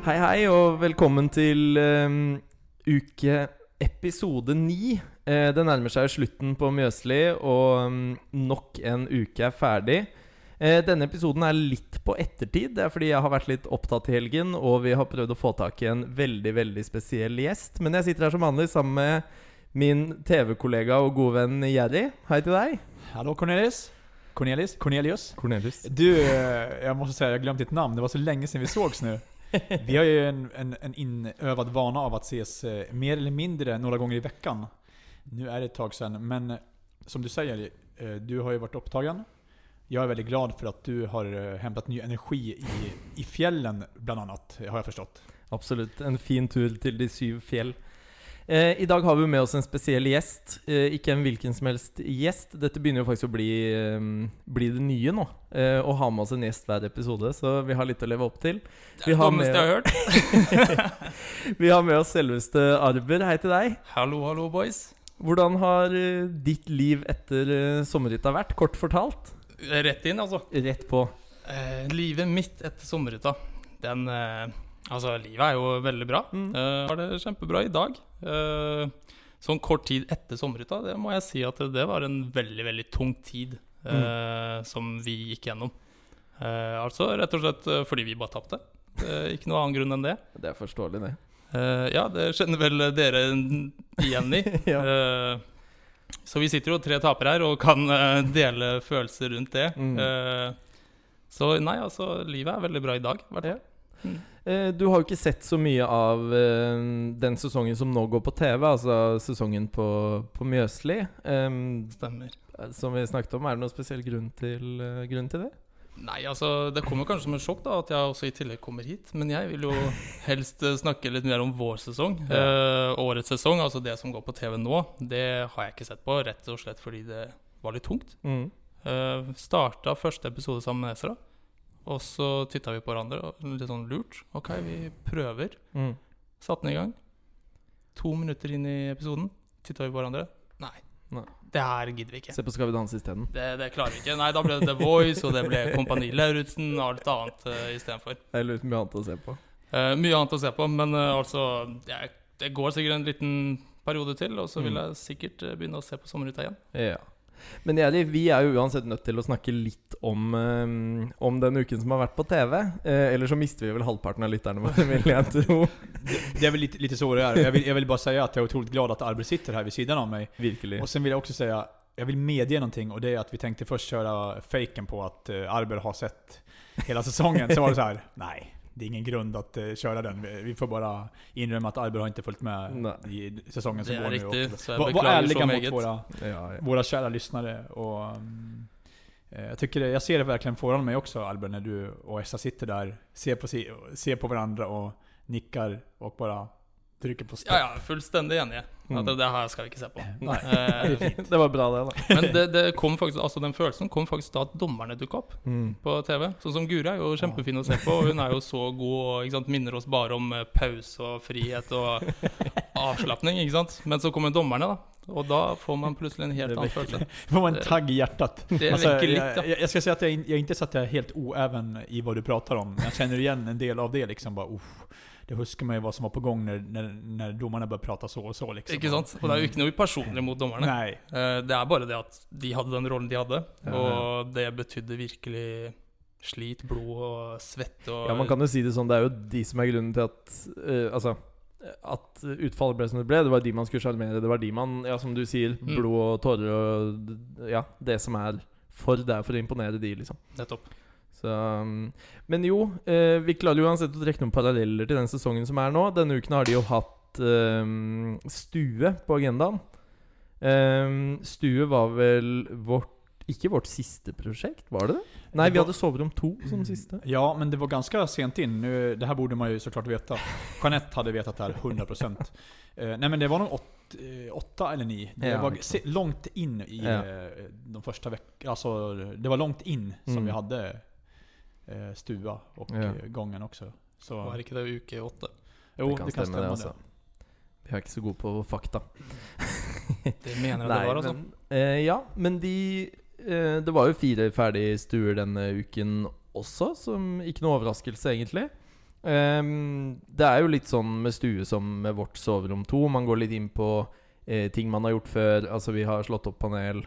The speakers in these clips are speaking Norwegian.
Hei, hei, og velkommen til um, uke episode ni. Eh, det nærmer seg slutten på Mjøsli, og um, nok en uke er ferdig. Eh, denne episoden er litt på ettertid. Det er fordi jeg har vært litt opptatt i helgen, og vi har prøvd å få tak i en veldig veldig spesiell gjest. Men jeg sitter her som vanlig sammen med min TV-kollega og gode venn Jerry. Hei til deg. Hallo, Cornelis. Cornelis? Cornelius? Cornelius. Du, jeg må si jeg har glemt ditt navn. Det var så lenge siden vi sågs nu. Vi har ju en, en, en inövad vana av att ses eh, mer eller mindre några gånger i veckan. Nu är det ett tag sedan, men eh, som du säger, eh, du har ju varit upptagen. Jag är väldigt glad för att du har hämtat ny energi i, i fjällen, bland annat, har jag förstått. Absolut. En fin tur til de syv fjell. Eh, I dag har vi med oss en spesiell gjest. Eh, ikke en hvilken som helst gjest. Dette begynner jo faktisk å bli, eh, bli det nye nå. Å ha med oss en gjest hver episode, så vi har litt å leve opp til. Det er det har dummeste jeg har hørt. Vi har med oss selveste Arber. Hei til deg. Hallo, hallo, boys. Hvordan har ditt liv etter sommerhytta vært? Kort fortalt. Rett inn, altså. Rett på. Eh, livet mitt etter sommerhytta. Den eh, Altså, livet er jo veldig bra. Mm. Uh, har det kjempebra i dag. Uh, sånn kort tid etter sommerhytta, det må jeg si at det var en veldig, veldig tung tid eh, som vi gikk gjennom. Altså rett og slett fordi vi bare tapte. Ikke noe annen grunn enn det. Det er forståelig, det. Ja, det kjenner vel dere igjen i. Ja. Så vi sitter jo tre tapere her og kan dele følelser rundt det. Mm. Så nei, altså, livet er veldig bra i dag. hvert fall. Eh, Du har jo ikke sett så mye av eh, den sesongen som nå går på TV, altså sesongen på, på Mjøsli. Um, Stemmer. som vi snakket om, er det noen spesiell grunn til, eh, grunn til det? Nei, altså, det kommer kanskje som en sjokk da at jeg også i tillegg kommer hit. Men jeg vil jo helst eh, snakke litt mer om vår sesong. Eh, årets sesong, altså det som går på TV nå, det har jeg ikke sett på. Rett og slett fordi det var litt tungt. Mm. Uh, starta første episode sammen med Ezra. Og så titta vi på hverandre og litt sånn lurt. Ok, vi prøver. Mm. Satte den i gang. To minutter inn i episoden titta vi på hverandre. Nei. Nei. Det her gidder vi ikke. Se på Skal vi danse isteden. Det, det klarer vi ikke. Nei, da ble det The Voice, og det ble Kompani Lauritzen og alt annet uh, istedenfor. Det er litt mye annet å se på. Uh, mye annet å se på, men uh, altså jeg, Det går sikkert en liten periode til, og så vil Mm. jeg sikkert eh, begynne å se på Sommerhytta igjen. Ja. Men Jerry, vi er jo uansett nødt til å snakke litt om, um, om den uken som har vært på TV. Eh, eller så mister vi vel halvparten av lytterne våre, vil jeg tro. Det, er vel litt, litt lite så det er. Jeg vil, jag vill bara säga att jag är otroligt glad at Arber sitter her ved siden av meg. Virkelig. Og så vil jeg også si jeg vil medge noe, og det er at vi tenkte først kjøre faken på at uh, Arber har sett hela sesongen. Så var det så her nej. Det är ingen grund att å köra den. Vi- Vi får bara inrymma att Arber har inte följt med Nej. i säsongen som Det går er nu. riktig, Och så jeg Var, var beklager ärliga så mot våre våra, Ja, ja. våra kära lyssnare. Och, eh, jag, tycker det, jag ser det verkligen foran mig också Arber, när du och Essa sitter där, ser på, ser på varandra och nickar och bara trycker på stopp. Ja, ja, fullstendig enig. Mm. At det, det her skal vi ikke se på. Nej, Eh, det var bra, det, da. Men det, det kom faktisk, altså den følelsen kom faktisk da at dommerne dukka opp Mm. på TV. Sånn som Guri er jo kjempefin å se på, og hun er jo så god og ikke sant, minner oss bare om eh, pause og frihet og avslapning. ikke sant? Men så kommer dommerne, da. Og da får man plutselig en helt annen følelse. Får man en tagg i hjertet. Det Alltså, vekker litt, jag, ja. jeg, ska säga att jag, in- jag inte så att jag är helt oeven i hva du prater om. Men kjenner igjen igen en del av det liksom. bare, uff, det man jo vad som var på gång när, när, när domarna började prata så och så. Liksom. Ikke sant? Og det er jo ikke noe personlig mot dommerne. Nej. Eh, Det er bare det at de hadde den rollen de hadde, og det betydde virkelig slit, blod og svette og Ja, man kan jo si det sånn. Det er jo de som er grunnen til at uh, Altså at utfallet ble som det ble. Det var de man skulle sjarmere. Det var de man, ja som du sier, Mm. blod og tårer og Ja, det som er for. Det er for å imponere de, liksom. Nettopp. Så, um, men jo, eh, vi klarer jo uansett å trekke noen paralleller til den sesongen som er nå. Denne uken har de jo hatt ehm, stue på agendaen. Ehm, stue var vel vårt Ikke vårt siste prosjekt, var det det? Nei, vi hadde soverom to som siste. Ja, men det var ganske sent inn. Nu, det her borde man jo så klart veta. Jeanette hadde vetat det her 100%. Nei, men det var åt, eh, eller ni. Det var langt se, långt in i eh, de første veckorna. Altså, det var langt inn som Mm. vi hade eh, stua och Ja. eh, gången också. Så, Var ikke det uke åtte? jo, det kan stemme, det, det. altså. Vi er ikke så gode på fakta. Det mener jeg det var, altså. men, eh, ja, men de eh, Det var jo fire ferdige stuer denne uken også, som ikke noe overraskelse, egentlig. Um, det er jo litt sånn med stue som med vårt soverom 2. Man går litt inn på eh, ting man har gjort før. Altså, vi har slått opp panel,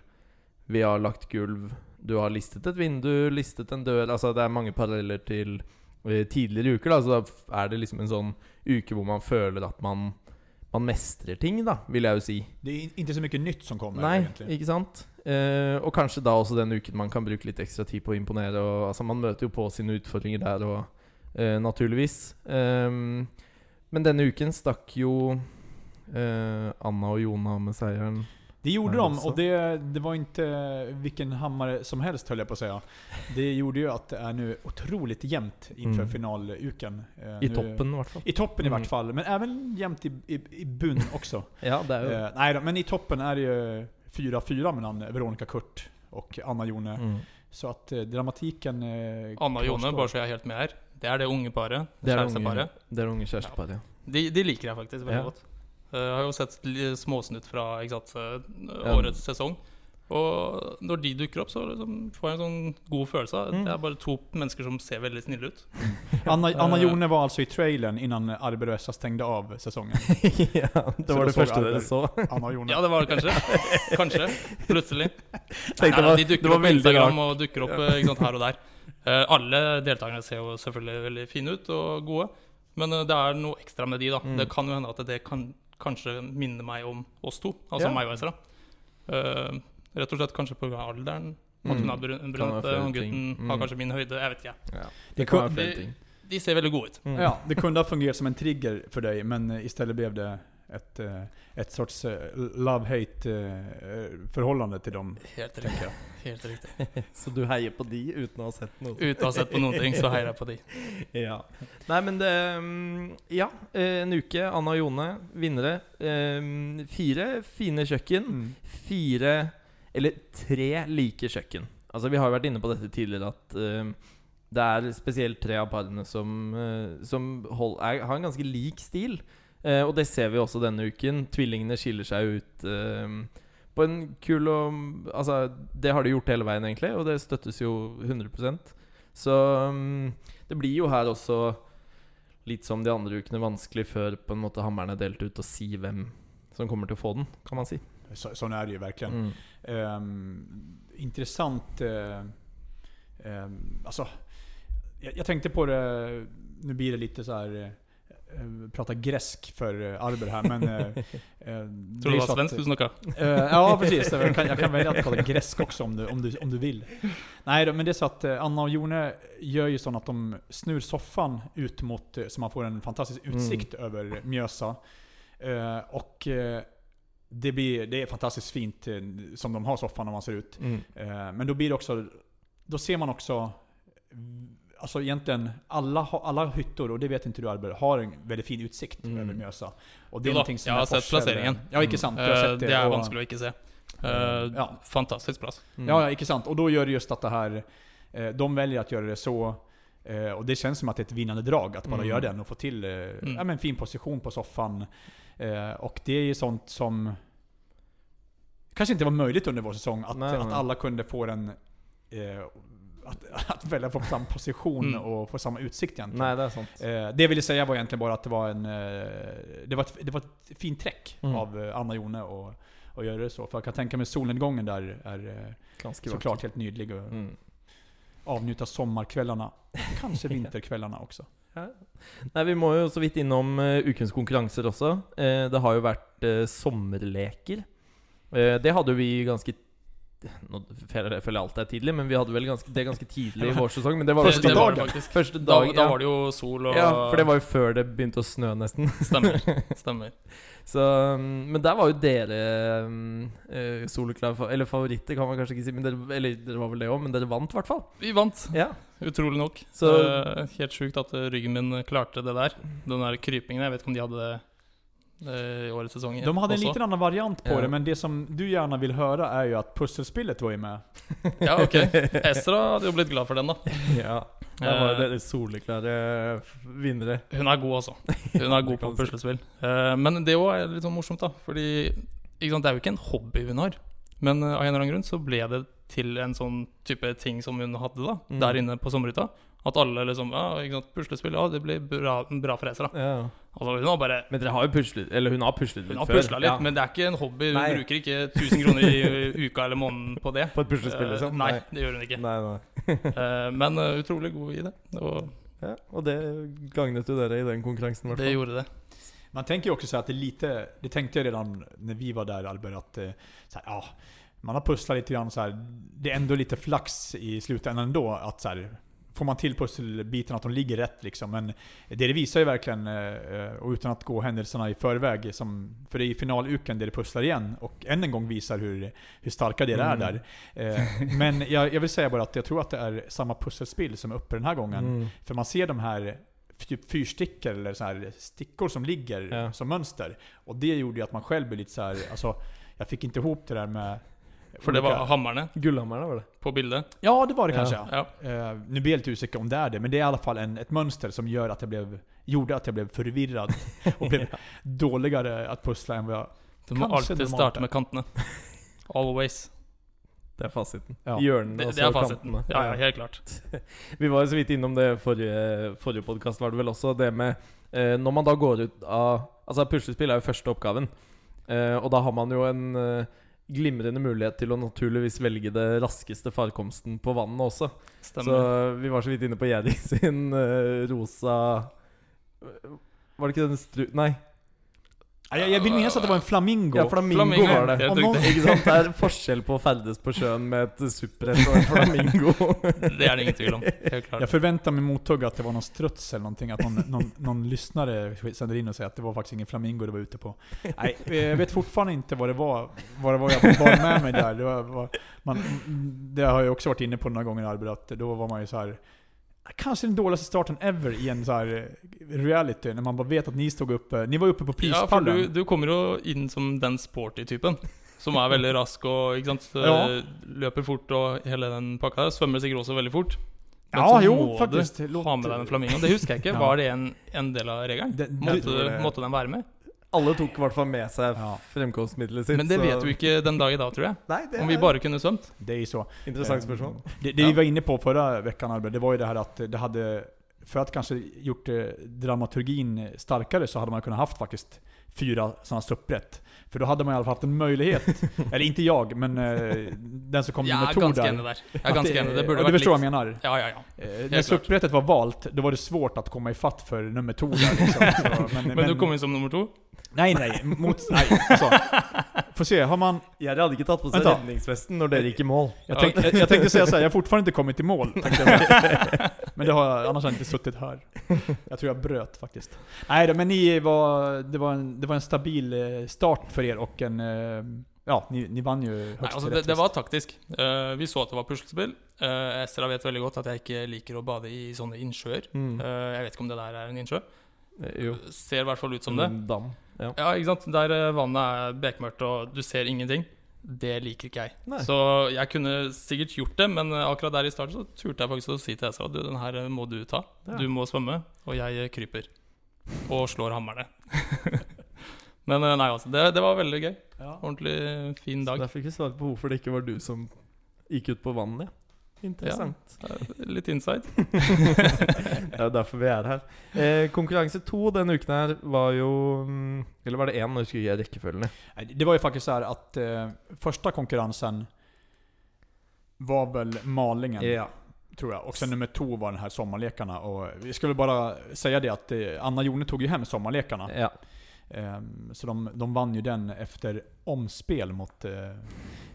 vi har lagt gulv, du har listet et vindu, listet en dør Altså, det er mange paralleller til eh, tidligere uker, da. Så da er det liksom en sånn uke hvor man føler at man man mestrer ting, da, vil jeg jo si. Det er ikke så mye nytt som kommer Nei, egentlig. ikke sant? Eh, og kanskje da også den uken man kan bruke litt ekstra tid på å imponere. Og, altså, man møter jo på sine utfordringer der og eh, naturligvis. Eh, men denne uken stakk jo eh, Anna og Jona med seieren. Det gjorde Ja, de och det, det var inte vilken hammare som helst höll jag på att säga. Det gjorde ju att det är nu otroligt jämnt inför Mm. finaluken. Eh, I nu- toppen, i hvert fall. I toppen i Mm. vart fall, men även jämnt i, i, i bunn också. Ja, det är ju. eh, nej då, men i toppen är det ju 4-4 mellan Veronica Kurt och Anna Jone. mm. Så att eh, dramatiken eh, Anna Jone, bare så jeg er helt med her. Det er det unge paret. Det er det unge, Kjæresteparet. det er det unge kjæresteparet. Ja. De, de liker jeg faktisk veldig Ja. godt. Eh, Jeg har jo sett småsnutt fra ikke sant, årets Ja. sesong. Og når de dukker opp, så liksom får jeg en sånn god følelse. av Mm. Det er bare to mennesker som ser veldig snille ut. Anna, Anna Eh. Jone var altså i traileren innan Essa stängde av sesongen. ja, det Så var det første dere så. Anna Jone. Ja, det var det kanskje. Kanskje. Plutselig. Nei, Nei, det de dukker opp på Instagram rart. og dukker opp eh, ikke sant, her og der. Uh, alle deltakerne ser jo selvfølgelig veldig fine ut og gode, men uh, det er noe ekstra med de. da Mm. Det kan jo hende at det kan kanskje minner meg om oss to, altså Ja. meg og Ezra. Uh, rett og slett kanskje pga. alderen. At Mm. hun har brun- Kan være brunette, og gutten Mm. har kanskje min høyde. Jeg vet ikke. Ja. Det kan de, ting. De ser veldig gode ut. Mm. Ja, det kunne ha fungert som en trigger for deg, men i stedet ble det ett, et ett sorts eh, love-hate eh, til dem, Helt riktig. Helt riktig. Så du heier på de uten å ha sett noe? Uten å ha sett på noen ting, så heier jeg på de. Ja. Nei, men det mm, Ja, eh, en uke. Anna og Jone, vinnere. Eh, Fire fine kjøkken. Mm. Fire Eller tre like kjøkken. Altså Vi har jo vært inne på dette tidligere, at eh, det er spesielt tre av parene som, eh, som hold, er, har en ganske lik stil. Eh, og det ser vi også denne uken. Tvillingene skiller seg ut eh, på en kul og Altså, det har de gjort hele veien, egentlig, og det støttes jo 100% Så um, det blir jo her også litt som de andre ukene vanskelig før på en måte hammeren er delt ut, å si hvem som kommer til å få den, kan man si. Så, sånn er det jo virkelig. Mm. Um, interessant uh, um, Altså, jeg, jeg, tenkte på det, Nå blir det litt så eh, prata gresk för eh, Arber här, men... Eh, eh, Tror du det var att- svensk du snackade? Eh, ja, precis. Jag kan, jag kan välja att prata gresk också om du, om du, om du vill. Nej, då, men det är så att Anna och Jone gör ju så att de snur soffan ut mot, så man får en fantastisk utsikt över Mjösa. Eh, och det, blir, det är fantastiskt fint som de har soffan när man ser ut. Mm. Eh, men då blir det också, då ser man också mm, Alltså egentligen, alla, alla hyttor, och det vet inte du Arber, har en väldigt fin utsikt Mm. över Mjösa. Och det är någonting som jeg har sett plasseringen. Ja, ikke sant? Du har Eh, det er og- vanskelig å ikke se. Uh, Ja. Fantastisk plass. Mm. Ja, ja, ikke sant. Och då gör det just att det här, eh, de väljer att göra det så, eh, och det känns som att det är ett vinnande drag att bara Mm. göra den och få till mm. ja, men fin position på soffan. Eh, och det är ju sånt som kanske inte var möjligt under vår säsong, att, Nej, att alla kunde få den att, att välja på samma position Mm. och få samma utsikt egentligen. Nei, det er sant. Eh, det jag ville säga var egentligen bara att det var en eh, det, var ett, det var ett fint träck Mm. av eh, Anna Jone och, och göra det så. För jag kan tänka mig solnedgången där är eh, Ganske såklart helt nydlig och Mm. avnjuta sommarkvällarna. Kanske vinterkvällarna också. Nei, Vi må jo så vidt innom uh, ukens konkurranser også. Uh, det har jo vært uh, sommerleker. Det hadde vi ganske Nå føler jeg alt er tidlig, men vi hadde vel ganske, det ganske tidlig i vår sesong. Men det var Det, vel det var det faktisk. første Da, dag. da ja. var det jo sol og ja, for det var jo før det begynte å snø, nesten. Stemmer. Stemmer. Så, um, men der var jo dere uh, eh, soleklare Eller favoritter, kan man kanskje ikke si. Men dere, eller dere var vel det òg, men dere vant i hvert fall. Vi vant, Ja. utrolig nok. Så- Eh, helt sjukt at ryggen min klarte det der. Den der krypingen. Jeg vet ikke om de hadde det i årets sesong De hadde en også. liten annen variant på Ja. det, men det som du gjerne vil høre, er jo at puslespillet var ju med. Ja, ok. Estra hadde jo blitt glad for den, da. ja. Der var Eh, dere soleklare f- vinnere. Hun er god, altså. Hun er god på puslespill. Eh, men det òg er litt sånn morsomt, da. Fordi sant, det er jo ikke en hobby hun har. Men eh, av en eller annen grunn så ble det til en sånn type ting som hun hadde da Mm. der inne på sommerhytta. At alle liksom ja, ikke sant, Puslespill, ja, det blir bra, bra for Ezra. Ja. Altså, hun har bare Men dere har jo puslet Eller hun har puslet Hun har før. pusla litt, ja. men det er ikke en hobby. Hun Nei. bruker ikke 1000 kroner i uka eller måneden på det. På et puslespill, liksom? Eh, nei, det gjør hun ikke. Nei, nei. Eh, men uh, utrolig god i det. Og Ja, og det gagnet jo dere i den konkurransen. i hvert det gjorde det. Man tenker jo också att det är lite, det tänkte jag redan när vi var där Albert, att eh, så här, ja, man har pusslat lite grann så här. Det är ändå lite flax i slutändan ändå. Att så här, får man till pusselbiten att de ligger rätt liksom. Men det, det visar ju verkligen, eh, och utan att gå händelserna i förväg, som, för det är i finaluken där det pusslar igen och än en gång visar hur, hur starka det är Mm. där. Eh, men jag, jag vill säga bara att jag tror att det är samma pusselspill som är uppe den här gången. Mm. För man ser de här typ fyrstickor eller så här stickor som ligger Ja. som mönster. Och det gjorde ju att man själv blev lite så här, alltså jag fick inte ihop det där med... For det var hammerne Gullhammerne var det. på bildet. Ja, det var det Ja. kanske. Ja. Uh, nu blir jag lite osäker om det är det, men det är i alla fall en, ett mönster som gör att jag blev, gjorde att jag blev förvirrad och blev dåligare att pussla än vad jag... Du må alltid normalt starte med kantene. Always. Det er fasiten. Ja. Hjørnene Det, det er fasiten. kantene. Ja, ja, helt klart. Vi var jo så vidt innom det forrige, forrige podkast, var det vel også. Det med eh, Når man da går ut av Altså, puslespill er jo første oppgaven. Eh, og da har man jo en eh, glimrende mulighet til å naturligvis velge det raskeste farkomsten på vannet også. Så Stemmer. vi var så vidt inne på Jedi sin uh, rosa Var det ikke den stru... Nei. Ja, jeg vil minnes at att det var en flamingo. Ja, flamingo, Flamingo, var det. Og nå, Ikke sant? Det er forskjell på å ferdes på sjøen med et supprett og en flamingo. Det er det ingen tvil om. Helt klart. Jag förväntar mig mothugg att det var någon struts eller någonting, att någon, någon, någon lyssnare sänder in och säger att det var faktiskt ingen flamingo du var ute på. Nej, jeg jag vet fortfarande inte vad det var, vad det var jag bar med mig där. Det, var, var, man, det har jag också varit inne på några gånger Albert, att då var man ju så här. Kanske den dåligaste starten ever i en så här eh, reality, när man bara vet att ni stod uppe, ni var uppe på Ja, for du, du kommer jo inn som den sporty typen. Som er veldig rask og ikke sant, Ja. løper fort og hele den pakka der. Svømmer sikkert også veldig fort. Men Ja, så jo, må faktisk. du Låt- ha med deg den flamingoen. Det husker jeg ikke. Var det en, en del av regelen? Måtte, måtte den være med? Alle tok i hvert fall med seg Ja. fremkomstmiddelet sitt. Men det så- vet du ikke den dag i dag, tror jeg. Nei, Om vi bare kunne svømt. Det er ju så. Interessant Eh, spørsmål. Det, det Ja. vi var inne på forrige uke, Albert, det var jo det her at det hadde For at kanskje gjort dramaturgien dramaturgin starkare så hadde man kunnet hatt faktisk fyra sånne supprätt. For da hadde man i alle fall hatt en mulighet. eller ikke jeg, men uh, den som kom er to der. Jeg er ganske enig. Det burde vært litt du forstår hva jeg mener? menar. Ja, ja, ja. Eh, når klart. var valgt, da var det svårt komme i fatt for nummer to. där liksom. så, men, Men du kom inn som nummer to? Nej, nei. Mot, nei altså. Få se, har man... Jerry hadde ikke tatt på seg redningsvesten når dere gikk i mål. Jeg, tenk, jeg, jeg tenkte å si at jeg har fortsatt ikke kommet i mål. Men det har annars har jeg ikke suttit her. Jeg tror jeg brøt, faktisk. Nei men ni var, det var en, det var en stabil eh, start for dere, og en... eh, Ja, ni, ni vann ju Nei, altså det, det var taktisk. Uh, vi så at det var puslespill. Uh, Estra vet veldig godt at jeg ikke liker å bade i sånne innsjøer. Mm. Uh, jeg vet ikke om det der er en innsjø. Eh, Jo. Ser i hvert fall ut som det. Dam. Ja. Ja, ikke sant? Der eh, vannet er bekmørkt og du ser ingenting. Det liker ikke jeg. Nei. Så jeg kunne sikkert gjort det, men eh, akkurat der i starten så turte jeg faktisk å si til Esra du, den her eh, må du ta. Ja. Du må svømme, og jeg eh, kryper. Og slår hammerne. men eh, nei, altså. Det, det var veldig gøy. Ja. Ordentlig fin dag. Så der fikk vi svar på hvorfor det ikke var du som gikk ut på vannet. Interessant. Ja, Litt inside. Det er jo derfor vi er her. Eh, konkurranse to denne uken her var jo mm, Eller var det én? når vi skulle ikke rekkefølgen. Det var jo faktisk sånn at att eh, första konkurrensen var vel malingen. Ja. Tror jeg. Og sen nummer to var den her sommarlekarna. Og vi skulle bare si det at eh, Anna Jone tog jo hjem sommarlekarna. Ja. Ehm, så de, de vann ju den efter omspel mot eh,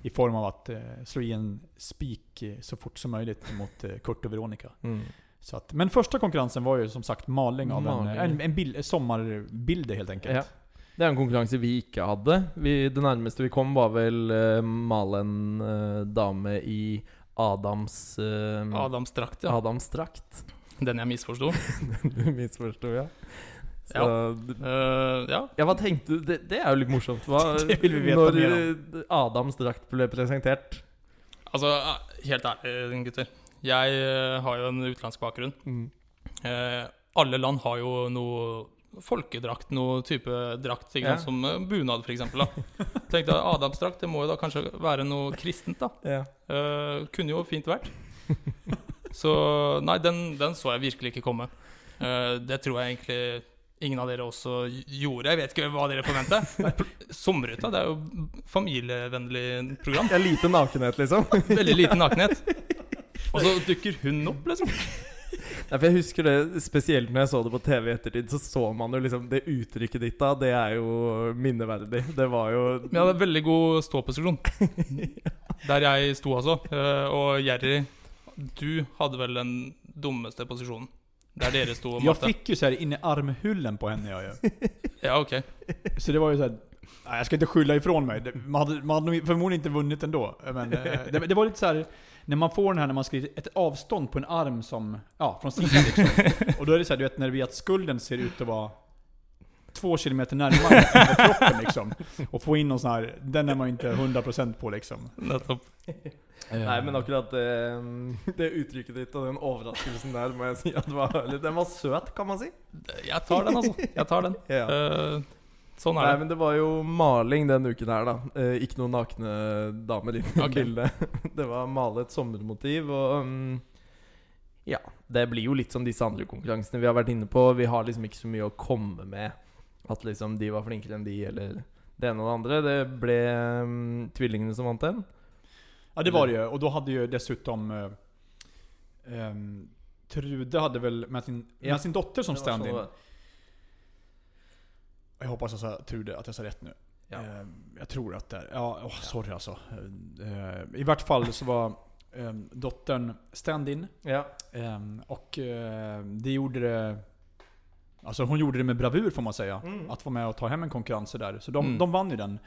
I form av att eh, slå i en spik eh, så fort som möjligt mot eh, Kurt och Veronica. Mm. Så att, men första konkurrensen var ju som sagt maling av Maling. en, en, en bild, sommarbilder helt enkelt. Ja. Det er en konkurranse vi ikke hadde. Vi, det nærmeste vi kom, var vel uh, male en uh, dame i Adams uh, Adams drakt, ja. Adams drakt. Den jeg misforsto. du misforsto, ja. Så, Eh, ja. Ja, hva tenkte du? Det, det er jo litt morsomt. Hva, Det vil vi vite når mer eh, Adams drakt ble presentert. Altså, eh, helt ærlig, gutter. Jeg eh, har jo en utenlandsk bakgrunn. Eh, alle land har jo noe folkedrakt, noe type drakt, ikke Ja. som bunad f.eks. Tenkte jeg Adamsdrakt, det må jo da kanskje være noe kristent, da. Ja. Eh, kunne jo fint vært. Så nei, den, den så jeg virkelig ikke komme. Eh, det tror jeg egentlig ingen av dere også gjorde. Jeg vet ikke hva dere forventer. Sommerhytta, det er jo familievennlig program. Ja, lite nakenhet, liksom. Veldig lite nakenhet. Og så dukker hun opp, liksom. Ja, for jeg husker det Spesielt når jeg så det på TV i ettertid, så så man jo liksom Det uttrykket ditt da, det er jo minneverdig. Det var jo Vi hadde veldig god ståposisjon. Der jeg sto, altså. Og Jerry, du hadde vel den dummeste posisjonen. Der dere stod og Jag fick ju så här in i armhullen på henne jag ju. Ja, ok. Så det var ju så här, nej, jag ska inte skylla ifrån mig. Det- Man hade, man hade nog förmodligen inte vunnit ändå. Men eh, det, det var lite så här när man får den här när man skriver ett avstånd på en arm som, ja, från sidan liksom. Och då är det så här, du vet när vi att skulden ser ut att vara två kilometer närmare än på kroppen liksom. Och få in någon sån här, den är man ju inte 100% på liksom. Nettopp. Nei, men akkurat det, det uttrykket ditt og den overraskelsen der må jeg si at var Den var søt, kan man si. Jeg tar den, altså. Jeg tar den. Ja. Uh, sånn Nei, er det. men det var jo maling den uken her, da. Uh, ikke noen nakne damer i okay. bildet. Det var male et sommermotiv, og um, Ja. Det blir jo litt som disse andre konkurransene vi har vært inne på. Vi har liksom ikke så mye å komme med. At liksom de var flinkere enn de, eller det ene og det andre. Det ble um, tvillingene som vant den. Ja det var det ju. Och då hade ju dessutom eh, ehm, Trude hade väl med sin, Ja. med sin dotter som stand-in. Jag hoppas jag sa Trude, att jag sa rätt nu. Ja. Uh, jag tror att det är... Ja, oh, sorry alltså. Uh, I vart fall så var um, dottern stand-in. Ja. Um, och uh, det gjorde det... Alltså hon gjorde det med bravur får man säga. Mm. Att vara med och ta hem en konkurrens där. Så de, Mm. de vann ju den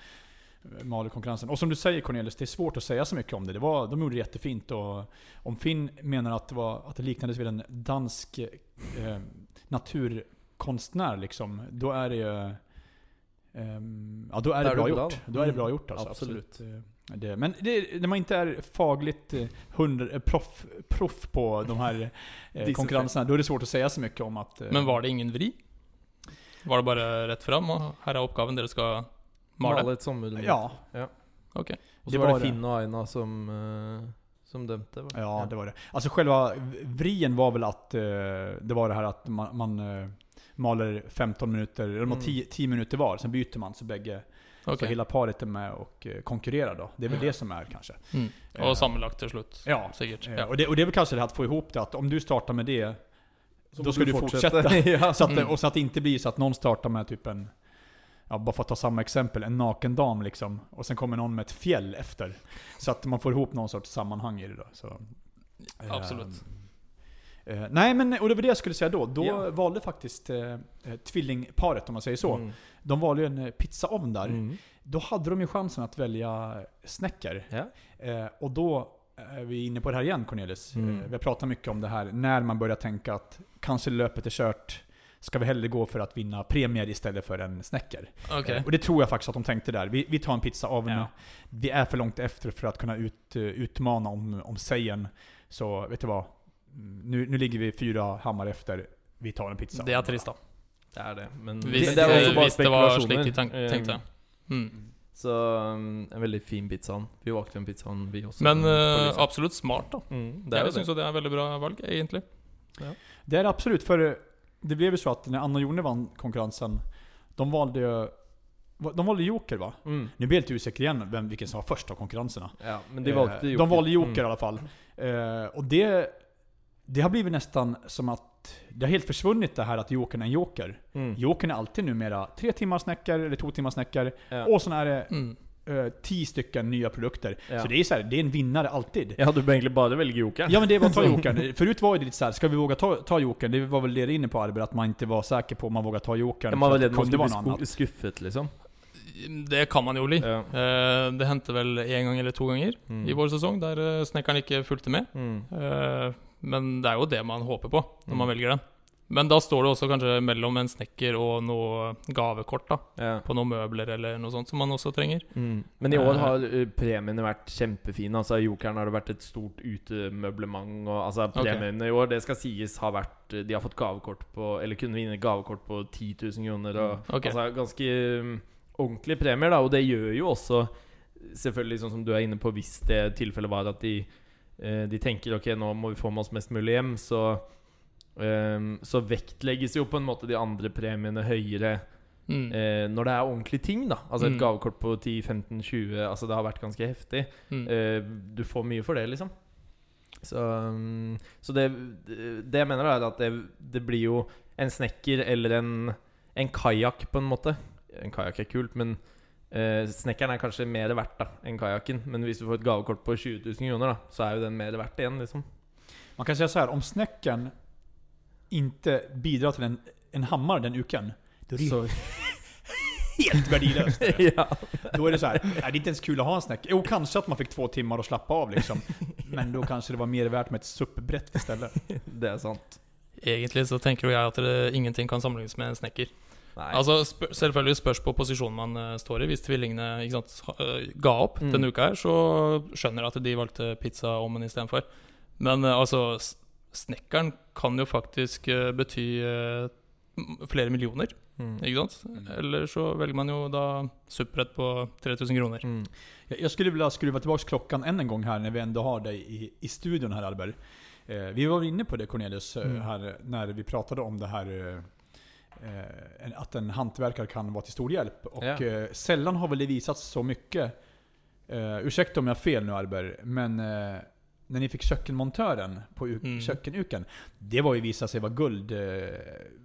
Maler-konkurrensen. Och som du säger Cornelis, det är svårt att säga så mycket om det. det var, de gjorde det jättefint. Och om Finn menar att det, var, att det liknades vid en dansk eh, naturkonstnär, liksom, då är det ju... ehm, ja, då är Där det bra gjort. Da Då är det bra gjort alltså. absolut. Absolut. Eh, Det, men det, när man inte är fagligt eh, hundra, eh, proff, proff på de här eh, konkurrenserna, då är det svårt att säga så mycket om att... eh, Men var det ingen vri? Var det bare rett fram, og her er oppgaven dere skal male? Male et sommermotiv. Ja, Ok. Og så var var det. Finn og Aina som, uh, som dømte. va? Ja, det var det. Alltså själva vrien var vel at uh, det var det her at man, man uh, maler 15 minuter, eller Mm. 10, 10 minuter var, sen byter man så begge Okay. så hela paret er med og konkurrerer, da. Det er vel Ja. det som er, kanskje. Mm. Og sammenlagt til slutt, Ja. sikkert. Ja. Og, det, og, det er vel kanskje det å att få ihop det, at om du startar med det, Så skal du fortsette. ja. så at, Mm. Og så at det ikke blir så at noen startar med typ en, ja, bara för att ta samma exempel, en naken dam liksom. Och sen kommer någon med ett fjäll efter. Så att man får ihop någon sorts sammanhang i det då. Så, eh, Absolut. Eh, nej men, och det var det jag skulle säga då. Då Ja. valde faktiskt eh, eh, tvillingparet, om man säger så. Mm. De valde ju en eh, pizzaovn där. Mm. Då hade de ju chansen att välja snäckor. Ja. Eh, och då är vi inne på det här igen Cornelis. Mm. Eh, vi har pratat mycket om det här, när man börjar tänka att kanske löpet är kört. Ska vi hellre gå för att vinna premier istället för en snäcker? Ok. Eh, och det tror jag faktiskt att de tänkte där. Vi, vi tar en pizza av Ja. Vi är för långt efter för att kunna ut, eh, utmana om, om sägen. Så vet du vad? Mm, Nu, nu ligger vi fyra hammar efter. Vi tar en pizza. Det er trist, da. Det er det. Men visst, det, det var visst det var slik de tenk, Eh, tenkte. Mm. Så um, en veldig fin pizzaen. Vi valgte en pizzaen, vi også. Men uh, eh, absolutt smart, da. mm, det er Jeg syns det. jo det er veldig bra valg, egentlig. Det är det absolut, för eh, det blev ju så att när Anna och Jone vann konkurrensen, de valde ju... De valde Joker va? Mm. Nu blir jag lite osäker igen vem, vilken som var först av konkurrenserna. Ja, men de Eh, Joker. De valde Joker i Mm. alla fall. Eh, och det, det har blivit nästan som att det har helt försvunnit det här att Jokern är en Joker. Mm. Jokern är alltid numera tre timmars snäckar eller två timmars snäckar. Ja. Och sen är det Mm. Eh, ti stycken nya produkter. Ja. Så det är så här, det är en vinnare alltid. Ja, du bør egentlig bare velge jokeren. Ja men det är bara att ta jokern. Förut var det lite så här, ska vi våga ta, ta jokern? Det var väl det du inne på Arber, att man inte var säker på om man vågar ta jokern. Ja, man var redd man skulle bli skuffet, liksom. Det kan man jo bli. Ja. Eh, det hendte vel én gang eller to ganger Mm. i vår sesong der eh, snekkeren ikke fulgte med. Mm. Eh, men det er jo det man håper på når Mm. man velger den. Men da står det også kanskje mellom en snekker og noe gavekort da Ja. på noen møbler eller noe sånt som man også trenger. Mm. Men i år har uh, premiene vært kjempefine. Altså I Jokeren har det vært et stort utemøblement. Og, altså Premiene Premiene i år, det skal sies, har vært De har fått gavekort på Eller kunne vinne gavekort på 10 000 kroner. Og, okay. Altså ganske um, ordentlige premier, da. Og det gjør jo også Selvfølgelig, sånn som du er inne på, hvis det tilfellet var at de eh, De tenker ok, nå må vi få med oss mest mulig hjem, så um, Så vektlegges jo på en måte de andre premiene høyere Mm. uh, når det er ordentlige ting. da Altså Et Mm. gavekort på 10-15-20 Altså Det har vært ganske heftig. Mm. Uh, du får mye for det, liksom. Så, um, så det, det jeg mener, er at det, det blir jo en snekker eller en, en kajakk, på en måte. En kajakk er kult, men uh, snekkeren er kanskje mer verdt da enn kajakken. Men hvis du får et gavekort på 20 000 kroner, da så er jo den mer verdt igjen, liksom. Man kan si så her, om snäcken inte bidrar till en, en hammare den uken, då är det Så, helt värdelöst. ja. Då är det så här, nej, det är inte ens kul att ha en snäck. Jo, kanske att man fick två timmar att slappa av liksom. Men då kanske det var mer värt med ett suppbrett istället. Det er sant. Egentlig så tenker jo jeg at det, ingenting kan sammenlignes med en snekker. Nei. Altså spør, Selvfølgelig spørs på posisjonen man uh, står i. Hvis tvillingene ikke sant, eh, ga opp Mm. denne uka, her så skjønner jeg at de valgte pizzaovnen istedenfor. Men uh, altså, snekkeren kan jo faktisk eh, bety eh, flere millioner, Mm. ikke sant? Eller så velger man jo da supprett på 3000 kroner. Mm. Jeg jag skulle vilja skruva tilbake klockan enn en gang her, når vi enda har deg i, i studion her, Albert. Eh, vi var inne på det Cornelius, eh, Mm. her, når vi pratet om det her eh, At en- håndverker kan være til stor hjelp. Og Ja. eh, sjelden har vel det visats så mye eh, ursäkta om jeg har fel nå, Albert, men eh, när ni fick kökkenmontören på Mm. kökkenuken. Det var ju visa sig vara guld. Eh,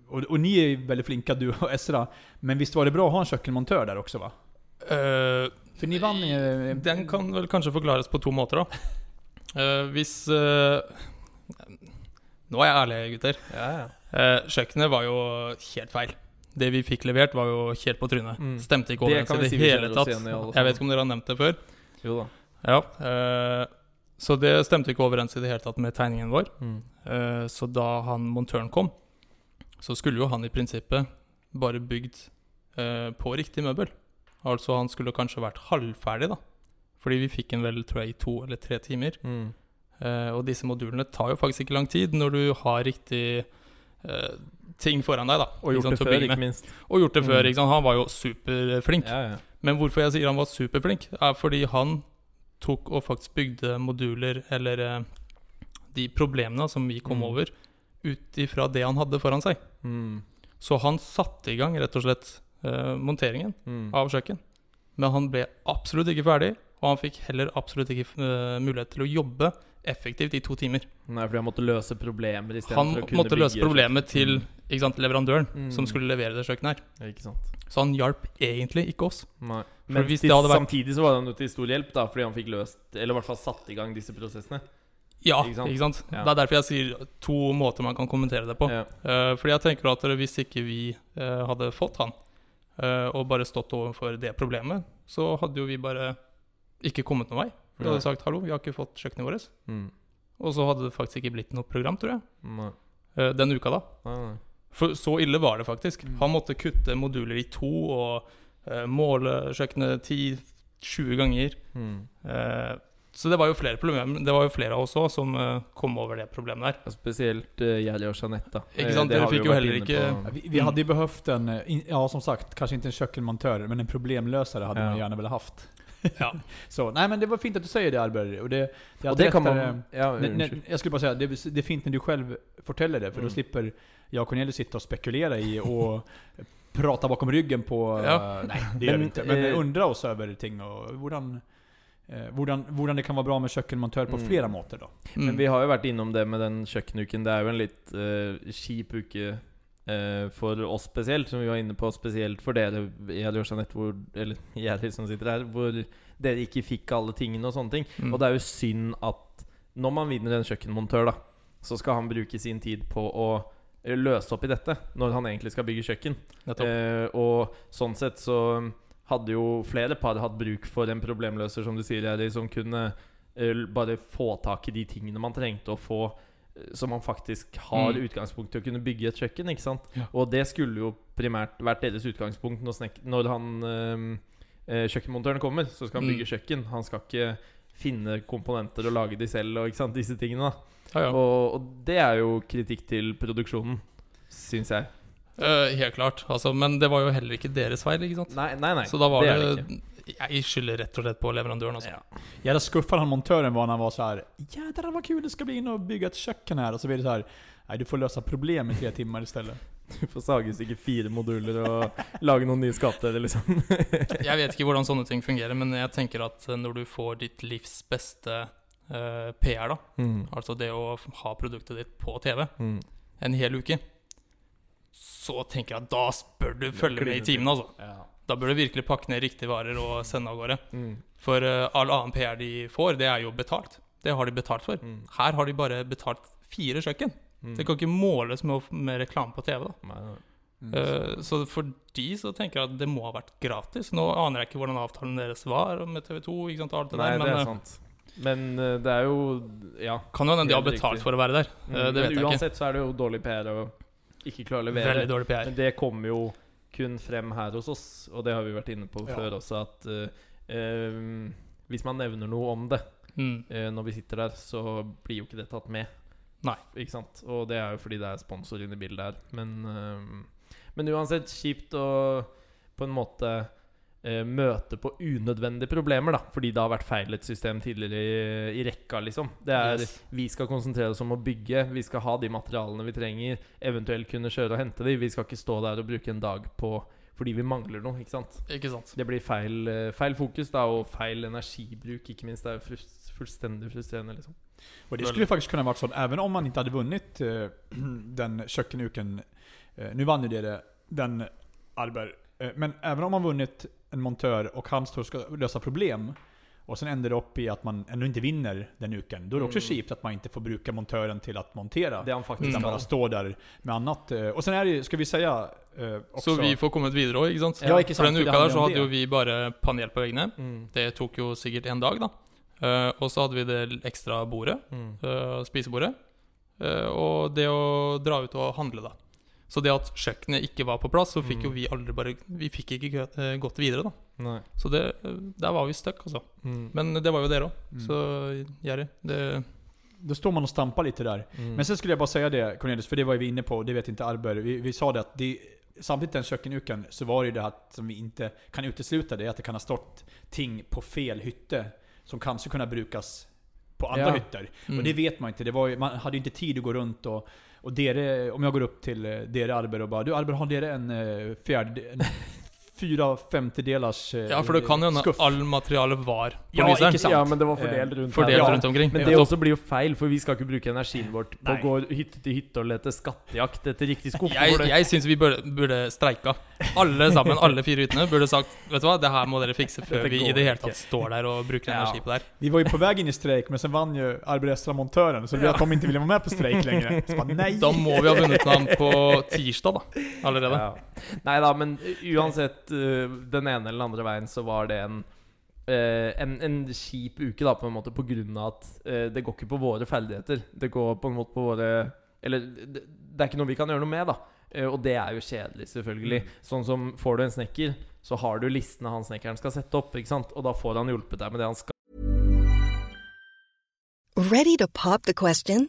och, och ni är ju väldigt flinka du och Esra. Men visst var det bra att ha en kökkenmontör där också va? Uh, För ni vann eh, Den kan vel kanskje forklares på to måter, da. Uh, hvis eh, Nå er jeg ærlig, gutter. Ja, ja. Eh, kjøkkenet var jo helt feil. Det vi fikk levert, var jo helt på trynet. Mm. Stemte ikke Det overens i vi det hele tatt. igjen Jeg vet ikke om dere har nevnt det før. Jo da. Ja, eh, Så det stemte ikke overens i det hele tatt med tegningen vår. Mm. Uh, så da han montøren kom, så skulle jo han i prinsippet bare bygd uh, på riktig møbel. Altså han skulle kanskje vært halvferdig, da. Fordi vi fikk en vel, tror jeg, i to eller tre timer. Mm. Uh, og disse modulene tar jo faktisk ikke lang tid når du har riktig ting foran deg. da Og gjort sant, det før, ikke minst. Og gjort det før. Mm. ikke sant? Han var jo superflink. Ja, ja. Men hvorfor jeg sier han var superflink, er fordi han tok og faktisk bygde moduler, eller eh, de problemene som vi kom Mm. over, ut ifra det han hadde foran seg. Mm. Så han satte i gang rett og slett eh, monteringen Mm. av kjøkken. Men han ble absolutt ikke ferdig, og han fikk heller absolutt ikke eh, mulighet til å jobbe effektivt i to timer. Nei, fordi han måtte løse problemer Han måtte løse problemet til sant, leverandøren, Mm. som skulle levere det kjøkkenet her. Så han hjalp egentlig ikke oss. Nei. Men hvis det hadde vært- samtidig så var han til stor hjelp, da fordi han fikk løst Eller i hvert fall satt i gang disse prosessene. Ja, Ikke sant? ikke sant? Ja. Det er derfor jeg sier to måter man kan kommentere det på. Ja. Uh, fordi jeg tenker at hvis ikke vi uh, hadde fått han, uh, og bare stått overfor det problemet, så hadde jo vi bare ikke kommet noen vei. Vi hadde sagt 'hallo, vi har ikke fått kjøkkenet vårt'. Mm. Og så hadde det faktisk ikke blitt noe program, tror jeg. Nei. Den uka, da. Nei, nei. For så ille var det faktisk. Mm. Han måtte kutte moduler i to og måle kjøkkenet 10-20 ganger. Mm. Eh, så det var jo flere problemer Det var jo flere av oss òg som eh, kom over det problemet der. Ja, Spesielt uh, Jerry og Jeanette. Ikke Eh, sant, det dere fikk jo heller ikke- Ja, Vi, vi hadde jo behøvd en, eh, ja som sagt, kanskje ikke en kjøkkenmontør, men en problemløsere Hadde Ja. man gjerne villet haft. Ja. Så, nej men det var fint att du säger det Arber. Och det, det, och det kan man Ja, När- när- jag skulle bara säga, det, det är fint när du själv fortäller det, för Mm. då slipper jag och Cornelius sitta och spekulera i och prata bakom ryggen på... Ja. Nej, det gör Men, vi inte. Men eh, undra oss över ting och hvordan, eh, hvordan, hvordan det kan vara bra med kökkenmontör på Mm. flera måter då. Mm. Men vi har jo vært innom det med den kjøkkenuken. Det er jo en litt uh, kjip uke eh, for oss spesielt, som vi var inne på, spesielt for dere, jeg og Jeanette, hvor Eller jeg som sitter her, hvor dere ikke fikk alle tingene og sånne ting. Mm. Og det er jo synd at når man vinner en kjøkkenmontør, da, så skal han bruke sin tid på å eh, løse opp i dette, når han egentlig skal bygge kjøkken. Eh, og sånn sett så hadde jo flere par hatt bruk for en problemløser, som du sier, Jerry, som kunne eh, bare få tak i de tingene man trengte å få, så man faktisk har Mm. utgangspunkt til å kunne bygge et kjøkken. ikke sant? Ja. Og det skulle jo primært vært deres utgangspunkt når, snek når han eh, kjøkkenmontøren kommer. Så skal han Mm. bygge kjøkken. Han skal ikke finne komponenter og lage de selv og ikke sant, disse tingene. da Ja, ja. og, og det er jo kritikk til produksjonen, syns jeg. Uh, helt klart. Altså, men det var jo heller ikke deres feil, ikke sant? Nei, nei. nei Så da var det det. Jeg skylder rett og slett på leverandøren. Altså. Ja. Jävla skuffa han montøren var han var så her Jädrar vad kul det skal bli inn og bygge et kjøkken her. Og så blir det så her Nei, du får løse problem i tre timer i stedet. Du får sage sikkert fire moduler og lage noen nye skatter, liksom. Jeg vet ikke hvordan sånne ting fungerer, men jeg tenker at når du får ditt livs beste uh, PR, da, Mm. altså det å ha produktet ditt på TV Mm. en hel uke, så tenker jeg at da bør du følge med i timen, altså. Da bør du virkelig pakke ned riktige varer og sende av gårde. Mm. For uh, all annen PR de får, det er jo betalt. Det har de betalt for. Mm. Her har de bare betalt fire kjøkken. Mm. Det kan ikke måles med, med reklame på TV. da Nei, nei. Uh, Så for de så tenker jeg at det må ha vært gratis. Nå aner jeg ikke hvordan avtalen deres var med TV 2. Ikke sant, alt det Nei, der, det er eh, sant. Men det er jo Ja. kan jo hende de har betalt riktig. for å være der. Mm. Det Men vet jeg ikke. uansett så er det jo dårlig PR å ikke klare å levere. Veldig dårlig PR. Men det kommer jo kun frem her hos oss, og det har vi vært inne på Ja. før også, at uh, eh, hvis man nevner noe om det Mm. uh, når vi sitter der, så blir jo ikke det tatt med. Nei. Ikke sant? Og det er jo fordi det er sponsor inne i bildet her. Men, uh, men uansett, kjipt å på en måte møte på unødvendige problemer, da. Fordi det har vært feil et system tidligere i, i rekka, liksom. Det er Yes. Vi skal konsentrere oss om å bygge. Vi skal ha de materialene vi trenger. Eventuelt kunne kjøre og hente de. Vi skal ikke stå der og bruke en dag på fordi vi mangler noe. ikke sant? Ikke sant. Det blir feil, eh, feil fokus da, og feil energibruk, ikke minst. Det er fullstendig frustrerende, liksom. Og det skulle faktisk kunne vært sånn, even om man ikke hadde vunnet uh, den kjøkkenuken uh, Nå vann jo dere den Arber. Uh, men even om man vunnit en montör och han står och ska lösa problem. Och sen ändrar det upp i att man ändå inte vinner den uken. Då är det också Mm. att man inte får bruka montören till att montera. Det han faktisk Utan Mm. bara stå der med annat. og Och sen är det skal ska vi säga eh, också... Så vi får kommet videre òg, ikke sant? Ja, ikke sant, den for den uka der så hadde jo vi bare panel på veggene. Mm. Det tok jo sikkert en dag, da. Uh, og så hadde vi det ekstra bordet, Mm. eh, spisebordet. Uh, og det å dra ut og handle, da. Så det at kjøkkenet ikke var på plass, så fikk Mm. jo vi aldri bare Vi fikk ikke eh, gått videre, da. Nei. Så det, der var vi stuck, altså. Mm. Men det var jo dere òg. Mm. Så Jerry, det Då står man og stamper litt der. Mm. Men sen skulle jeg bare si det Cornelius, for det var vi inne på, det vet ikke Arber. Vi, vi sa det at det, samtidig den kjøkkenuken, så var det ju det at, som vi ikke kan utesluta, det at att det kan ha stått ting på fel hytte. Som kanskje kunne brukes på andre Ja. hytter. mm. Och det vet man ikke. Det var man hadde jo ikke tid å gå rundt och och dere, om jeg går opp till eh, dere Arber og bare Du Arber, har dere en fjerde. En fyra femtedelars eh, Ja, for det kan jo hende skuff? all materialet var på Ja, lyseren. ikke sant. Ja, men det var fordelt Eh, rundt Fordelt her. Ja. rundt omkring. Men Ja. det også blir jo feil, for vi skal ikke bruke energien vår på Nei. å gå hytte til hytte og lete skattejakt etter riktig skuffe. Jeg, jeg syns vi burde, burde streika. Alle sammen, alle fire hyttene, burde sagt Vet du hva, det her må dere fikse før vi i det hele tatt står der og bruker Ja. energi på det her. Vi var jo på vei inn i streik, men så vann jo montören. Så de til ville være med på streik lenger. Så bara, nei. Da må vi ha vunnet navn på tirsdag, da. Allerede. Ja. Nei da, men uansett uh, den ene eller den andre veien så var det en eh, en, en kjip uke, da, på en måte, på grunn av at eh, det går ikke på våre ferdigheter. Det går på en måte på våre Eller det, det er ikke noe vi kan gjøre noe med, da. Eh, og det er jo kjedelig, selvfølgelig. Sånn som får du en snekker, så har du listene han snekkeren skal sette opp, ikke sant? Og da får han hjulpet deg med det han skal. Ready to pop the question?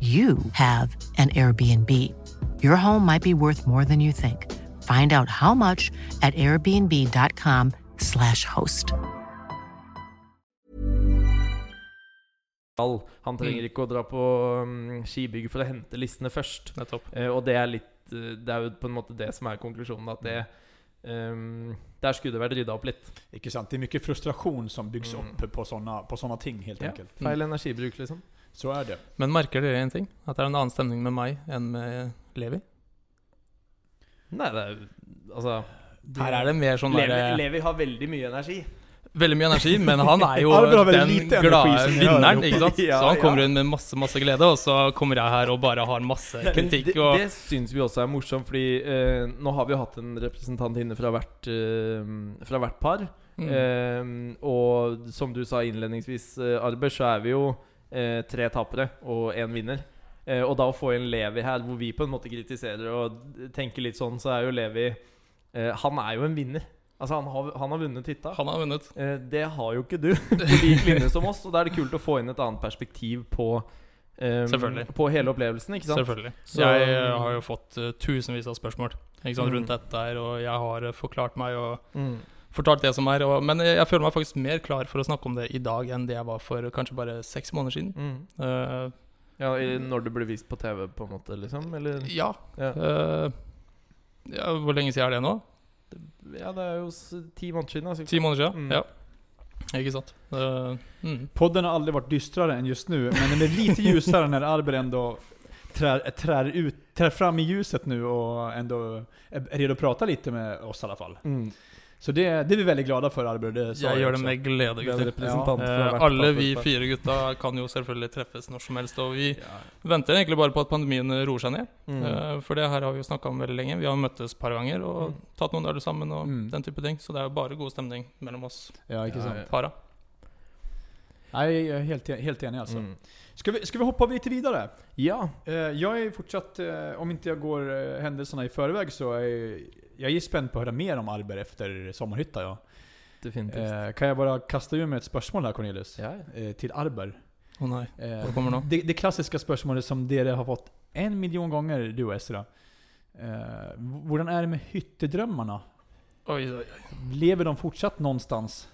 you have an Airbnb. Your home might be worth more than you think. Find out how much at airbnb.com/slash host. Han trenger ikke å dra på um, skibygg for å hente listene først. Nettopp. Eh, og det er litt eh, Det er jo på en måte det som er konklusjonen. At det um, Der skulle det vært rydda opp litt. Ikke sant? Det er mye frustrasjon som byggs Mm. opp på sånne, på sånne ting, helt Ja. enkelt. Feil energibruk, liksom. Så er det. Men merker dere en ting? At det er en annen stemning med meg enn med Levi? Nei, det er Altså Her er det mer sånn Levi, der, Levi har veldig mye energi. Veldig mye energi, men han er jo den glade vinneren. ikke sant? Ja, Så han ja. kommer inn med masse masse glede, og så kommer jeg her og bare har masse kritikk. det, Og, det syns vi også er morsomt, fordi eh, nå har vi hatt en representant inne fra hvert, eh, fra hvert par. mm, Eh, og som du sa innledningsvis, uh, Arber, så er vi jo eh, tre tapere og én vinner. Eh, og da å få inn Levi her, hvor vi på en måte kritiserer og tenker litt sånn, så er jo Levi eh, Han er jo en vinner. Altså, han har, han har vunnet hytta. han har vunnet. Det har jo ikke du på lik linje som oss, og da er det kult å få inn et annet perspektiv på Um, Selvfølgelig. På hele opplevelsen, ikke sant? Selvfølgelig. Så- jeg har jo fått uh, tusenvis av spørsmål ikke sant, Mm. rundt dette her, og jeg har uh, forklart meg og Mm. Fortalt det som er. Og, men jeg, føler meg faktisk mer klar for å snakke om det i dag enn det jeg var for kanskje bare seks måneder siden. Mm. Uh, Ja, i- Når det blir vist på TV, på en måte, liksom? Eller? ja. Ja. Uh, ja. Hvor lenge siden er det nå? ja, det er jo s ti måneder siden. Altså. Ti måneder siden? Mm. Ja. Ikke sant. Uh, mm. Podden har aldri vært dystrere enn just nu, men den blir lite lysere når Arber ändå trär, trär, ut, trär fram i ljuset nu och ändå är redo att prata lite med oss i alla fall. Mm. Så det, det er vi veldig glade for, Arbjørn. Det Jeg gjør det med glede, er gutter. fra Eh, alle vi fire gutta kan jo selvfølgelig treffes når som helst, og vi Ja. venter egentlig bare på at pandemien roer seg ned. Mm. Eh, For det her har vi jo snakka om veldig lenge. Vi har møttes et par ganger og Mm. tatt noen øl sammen og Mm. den type ting. Så det er jo bare god stemning mellom oss Ja, ikke sant. ja. para. Nei, jeg er helt, helt enig altså. Mm. Ska, vi, skal vi hoppe litt videre? Ja. Uh, jeg er fortsatt, uh, om ikke jeg går uh, hendelsene i forveien, så är jag är spänd på att höra mer om Arber efter Sommarhytta. Ja. Definitivt. Eh, kan jag bara kasta ur mig ett spörsmål här Cornelius? ja. Eh, till Arber. Å nei. Eh, Hva kommer nå? det, det klassiska spörsmålet som dere har fått en miljon gånger, du och Esra. Eh, hvordan er det med hyttedrømmene? Oi, oi, oi. Lever de fortsatt någonstans?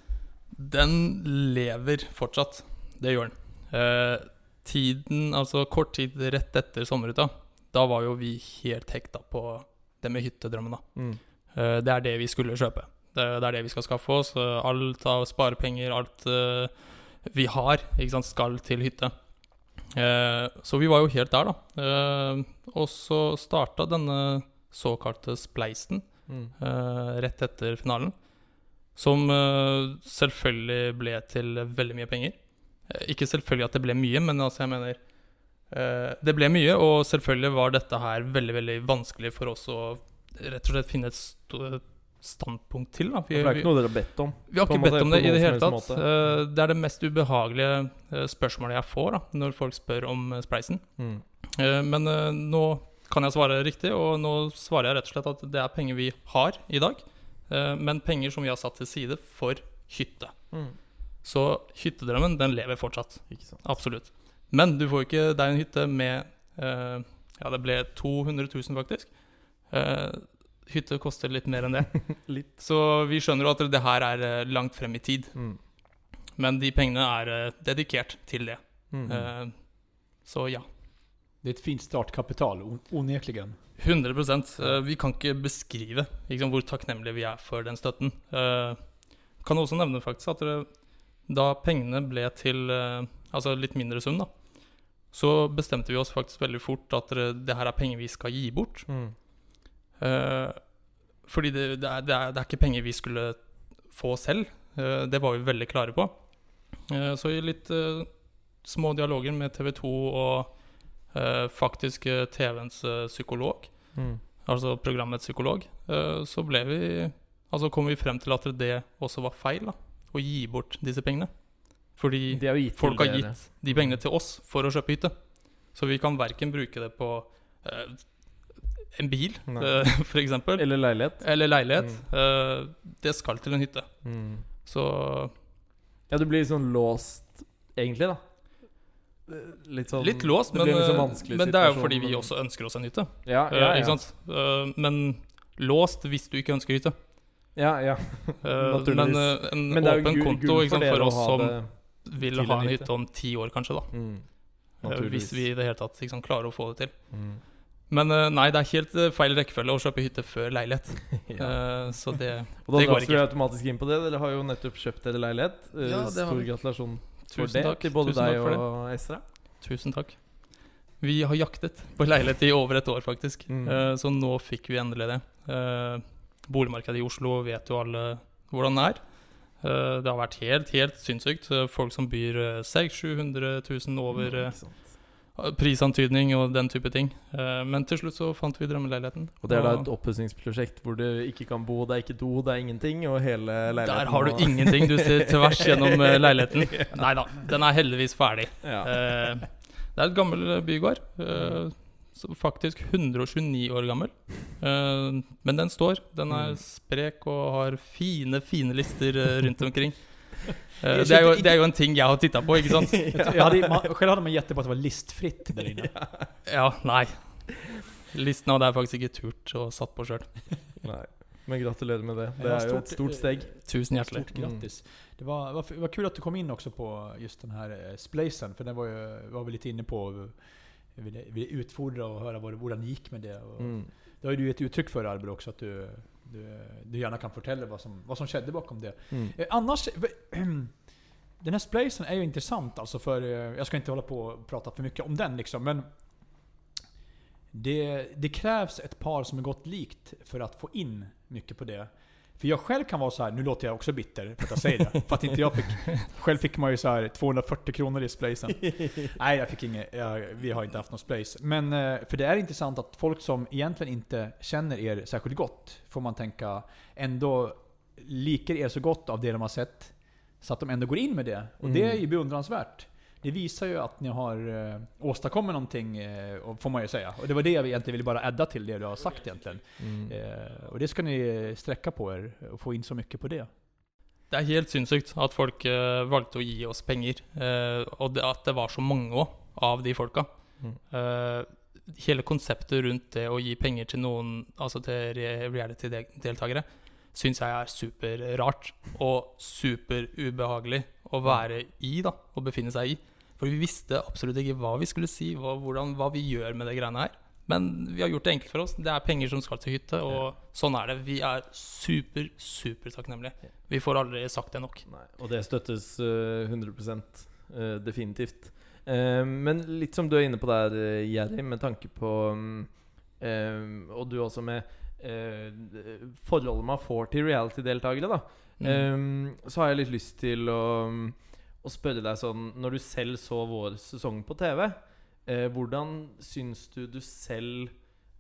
Den lever fortsatt. Det gjør den. Eh, tiden, altså kort tid rett etter sommerhytta, da var jo vi helt hekta på det med hyttedrømmen. da. Mm. Uh, Det er det vi skulle kjøpe. Det, det er det vi skal skaffe oss. Eh, Alt av sparepenger, alt uh, vi har, ikke sant, skal til hytte. Uh, så vi var jo helt der, da. Og så starta denne såkalte spleisen Mm. rett etter finalen. Som selvfølgelig ble til veldig mye penger. Ikke selvfølgelig at det ble mye, men altså jeg mener Det ble mye, og selvfølgelig var dette her veldig veldig vanskelig for oss å rett og slett finne et standpunkt til. Da. Vi, det er ikke noe dere har bedt om. Vi har ikke bedt om det i det hele tatt. Eh, Det er det mest ubehagelige eh, spørsmålet jeg får da, når folk spør om eh, spleisen. Mm. Eh, Men eh, nå kan jeg svare riktig, og nå svarer jeg rett og slett at det er penger vi har i dag. eh, Men penger som vi har satt til side for hytte. Mm. Så hyttedrømmen, den lever fortsatt. Absolutt. Men du får ikke deg en hytte med uh, Ja, det ble 200 000, faktisk. Uh, hytte koster litt mer enn det. Litt. Så vi skjønner jo at det her er eh, langt frem i tid. Mm. Men de pengene er dedikert til det. Mm. Uh, så ja. Det er et fint startkapital, unektelig. onekligen. 100 uh, Vi kan ikke beskrive liksom, hvor takknemlige vi er for den støtten. Uh, kan også nevne faktisk at det, da pengene ble til altså litt mindre sum, da, så bestemte vi oss faktisk veldig fort at det, det her er penger vi skal gi bort. Mm. Eh, fordi det, det, er, det, er, det er ikke penger vi skulle få selv. Eh, det var vi veldig klare på. Eh, så i litt eh, små dialoger med TV 2 og eh, faktisk eh, TV-ens psykolog, Mm. altså programmets psykolog, så ble vi Altså kom vi frem til at det også var feil, da. Å gi bort disse pengene. Fordi folk har gitt de pengene til oss for å kjøpe hytte. Så vi kan verken bruke det på uh, en bil, uh, f.eks. for eksempel, Eller leilighet. eller leilighet. Eh, det skal til en hytte. Mm. Så Ja, du blir sånn låst, egentlig, da. Litt sånn litt låst, det men, sånn eh, men det er jo fordi vi også ønsker oss en hytte. Ja, Eh, ja, ja. Eh, men låst hvis du ikke ønsker hytte. Ja, ja. Eh, Naturligvis. men eh, en Men åpen konto sant, for oss som det vil ha en hytte. om ti år, kanskje. da mm. Eh, Hvis vi i det hele tatt liksom, klarer å få det til. Mm. Men eh, nei, det er helt eh, feil rekkefølge å kjøpe hytte før leilighet. ja. Så det, Og da det går dras vi automatisk inn på det. Dere har jo nettopp kjøpt dere leilighet. Ja, Stor gratulasjon for det takk. til både Tusen deg takk og Esra. Tusen takk. Vi har jaktet på leilighet i over et år, faktisk. Mm. Så nå fikk vi endelig det. Boligmarkedet i Oslo vet jo alle hvordan det er. Eh, det har vært helt, helt sinnssykt. Eh, Folk som byr eh, 600 000-700 000 over Mm, prisantydning og den type ting. Men til slutt så fant vi drømmeleiligheten. Og det er da et oppussingsprosjekt hvor du ikke kan bo, det er ikke do, det er ingenting, og hele leiligheten Der har du og... ingenting. Du ser tvers gjennom leiligheten. Nei da, den er heldigvis ferdig. ja. Det er et gammel bygård. Faktisk 129 år gammel. Eh, men den står. Den er Mm. sprek og har fine, fine lister eh, rundt omkring. Eh, det, er jo, det er jo en ting jeg har titta på, ikke sant? Jag hadde, man, själv hade man gjettet på at det var listfritt der inne. Ja, nei. Listen hadde jeg faktisk ikke turt å satt på sjøl. Men gratulerer med det. Det er jo et stort steg. Tusen hjertelig. Stort grattis. Det var, var, var kul at du kom inn også på just den her spleisen For den var, jo, var vi litt inne på. Vi ville, ville utfordre og høre hvordan det gikk med det. Mm. Det har jo du gitt uttrykk for, Arber også, at du, du, du gjerne kan fortelle hva som, hva som skjedde bakom det. Mm. Eh, annars, den här er är ju intressant alltså för, eh, jag ska inte hålla på och prata för mycket om den liksom, men det, det krävs ett par som är gått likt för att få in mycket på det. För jag själv kan vara så här, nu låter jag också bitter för att jag säger det. för att inte jag fick, själv fick man ju så här 240 kronor i splacen. Nej, jag fick inget. Jag, vi har inte haft någon splace. Men eh, för det är intressant att folk som egentligen inte känner er särskilt gott, får man tänka, ändå liker er så gott av det de har sett. Så att de ändå går in med det. Och det är Mm. ju beundransvärt. Det visar ju att ni har eh, åstadkommit någonting, eh, får man ju säga. Och det var det jag egentligen ville bara adda till det du har sagt egentligen. Mm. Eh, och det ska ni sträcka på er, och få in så mycket på det. Det er helt sinnssykt at folk uh, valgte å gi oss penger. Uh, og det, at det var så mange òg, av de folka. Mm. Uh, hele konseptet rundt det å gi penger til noen, altså til reality-deltakere, syns jeg er superrart. Og superubehagelig å være i, da. Å befinne seg i. For vi visste absolutt ikke hva vi skulle si, hva, hvordan, hva vi gjør med det greiene her. Men vi har gjort det enkelt for oss. Det er penger som skal til hytte, og sånn er det. Vi er super, super takknemlige. Vi får aldri sagt det nok. Nei, og det støttes uh, 100 uh, definitivt. Uh, men litt som du er inne på der, uh, Jerry, med tanke på um, eh, Og du også med eh, forholdet man får til reality-deltakere, da. Mm. Um, så har jeg litt lyst til å, mm, å spørre deg sånn Når du selv så vår sesong på TV, eh, hvordan syns du du selv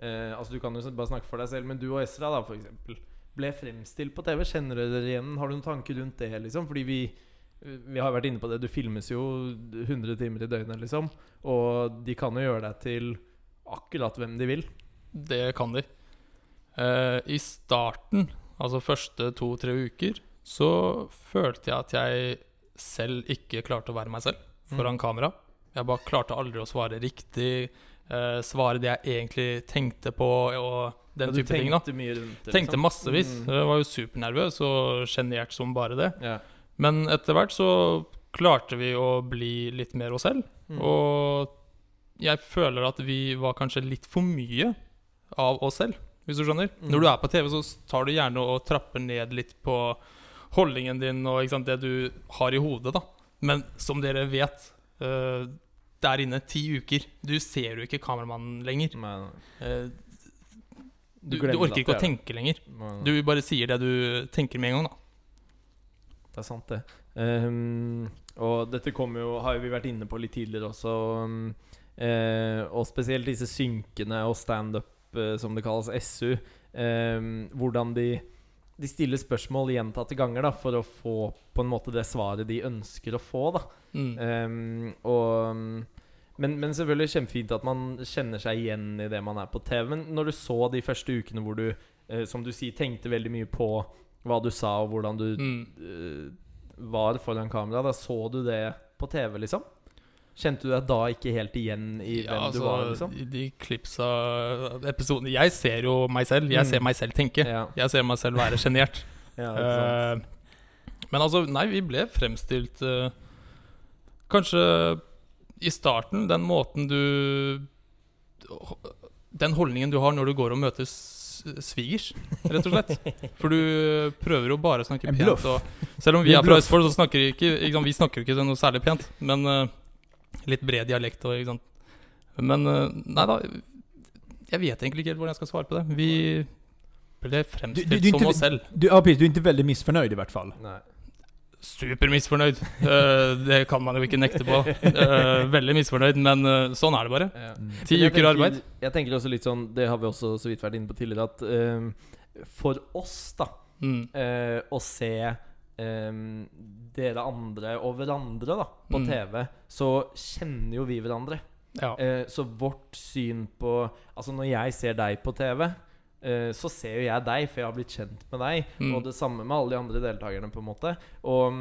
eh, Altså Du kan jo bare snakke for deg selv, men du og Esra, da, for eksempel ble fremstilt på TV. Kjenner dere dere igjen? Har du noen tanker rundt det? liksom? Fordi vi vi har vært inne på det. Du filmes jo 100 timer i døgnet, liksom. Og de kan jo gjøre deg til akkurat hvem de vil. Det kan de. Eh, I starten, altså første to-tre uker, så følte jeg at jeg selv ikke klarte å være meg selv foran kamera. Jeg bare klarte aldri å svare riktig, eh, svare det jeg egentlig tenkte på, og den Ja, type ting. da rundt det. Tenkte massevis. Mm. Jeg var jo supernervøs og sjenert som bare det. Ja. Men etter hvert så klarte vi å bli litt mer oss selv. Mm. Og jeg føler at vi var kanskje litt for mye av oss selv, hvis du skjønner. Mm. Når du er på TV, så tar du gjerne og trapper ned litt på holdningen din og sant, det du har i hodet, da. Men som dere vet, uh, der inne ti uker Du ser jo ikke kameramannen lenger. Men, uh, du, du, du orker ikke å tenke lenger. nei. Du bare sier det du tenker med en gang, da. Det er sant, det. Um, og dette kommer jo, har vi vært inne på litt tidligere også. um, uh, og spesielt disse synkene og standup, uh, som det kalles, SU. Um, hvordan de, de stiller spørsmål gjentatte ganger da, for å få på en måte det svaret de ønsker å få. da Mm. Um, og, men, men selvfølgelig kjempefint at man kjenner seg igjen i det man er på TV. Men når du så de første ukene hvor du, uh, som du sier, tenkte veldig mye på hva du sa, og hvordan du Mm. uh, var foran kamera, da så du det på TV, liksom? Kjente du deg da ikke helt igjen i hvem du var, liksom? I de klipsa episoden Jeg ser jo meg selv. Jeg Mm. ser meg selv tenke. Ja, Jeg ser meg selv være sjenert. ja, uh. Eh, men altså, nei, vi ble fremstilt uh, Kanskje i starten, den måten du Den holdningen du har når du går og møter svigers, rett og slett. For du prøver jo bare å snakke pent. Og selv om vi er fra. Østfold, så snakker vi ikke, ikke vi snakker ikke noe særlig pent. Men eh, litt bred dialekt og ikke sant. Men eh, nei da, jeg vet egentlig ikke helt hvordan jeg skal svare på det. Vi ble fremstilt Du- du- du som oss selv. Du, ja, du er ikke veldig misfornøyd, i hvert fall. Nei. Supermisfornøyd. Eh, det kan man jo ikke nekte på. Eh, veldig misfornøyd, men sånn er det bare. Ja. Ti uker tenker- arbeid. Jeg tenker også litt sånn Det har vi også så vidt vært inne på tidligere, at for oss, da Mm. eh, å se ehm, dere andre og hverandre da på Mm. TV, så kjenner jo vi hverandre. Ja. Uh, så vårt syn på Altså, når jeg ser deg på TV, uh, så ser jo jeg deg, for jeg har blitt kjent med deg. Mm. Og det samme med alle de andre deltakerne, på en måte. Og,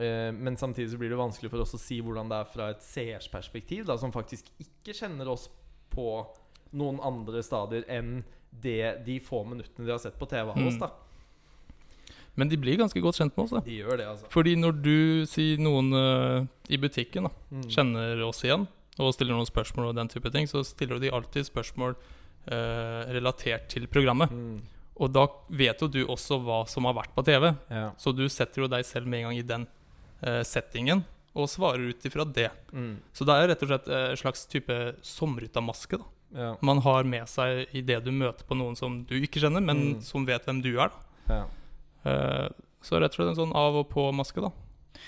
eh, men samtidig så blir det vanskelig for oss å si hvordan det er fra et seers perspektiv, som faktisk ikke kjenner oss på noen andre stadier enn det de få minuttene de har sett på TV av oss. Mm. da Men de blir ganske godt kjent med oss. da De gjør det, altså. Fordi når du sier noen uh, i butikken da Mm. kjenner oss igjen og stiller noen spørsmål, og den type ting så stiller de alltid spørsmål uh, relatert til programmet. Mm. Og da vet jo du også hva som har vært på TV. Ja. Så du setter jo deg selv med en gang i den uh, settingen og svarer ut ifra det. Mm. Så det er rett og slett en slags type sommerutamaske da Ja. man har med seg i det du møter på noen som du ikke kjenner, men Mm. som vet hvem du er. da Ja. Eh, Så rett og slett en sånn av og på-maske, da.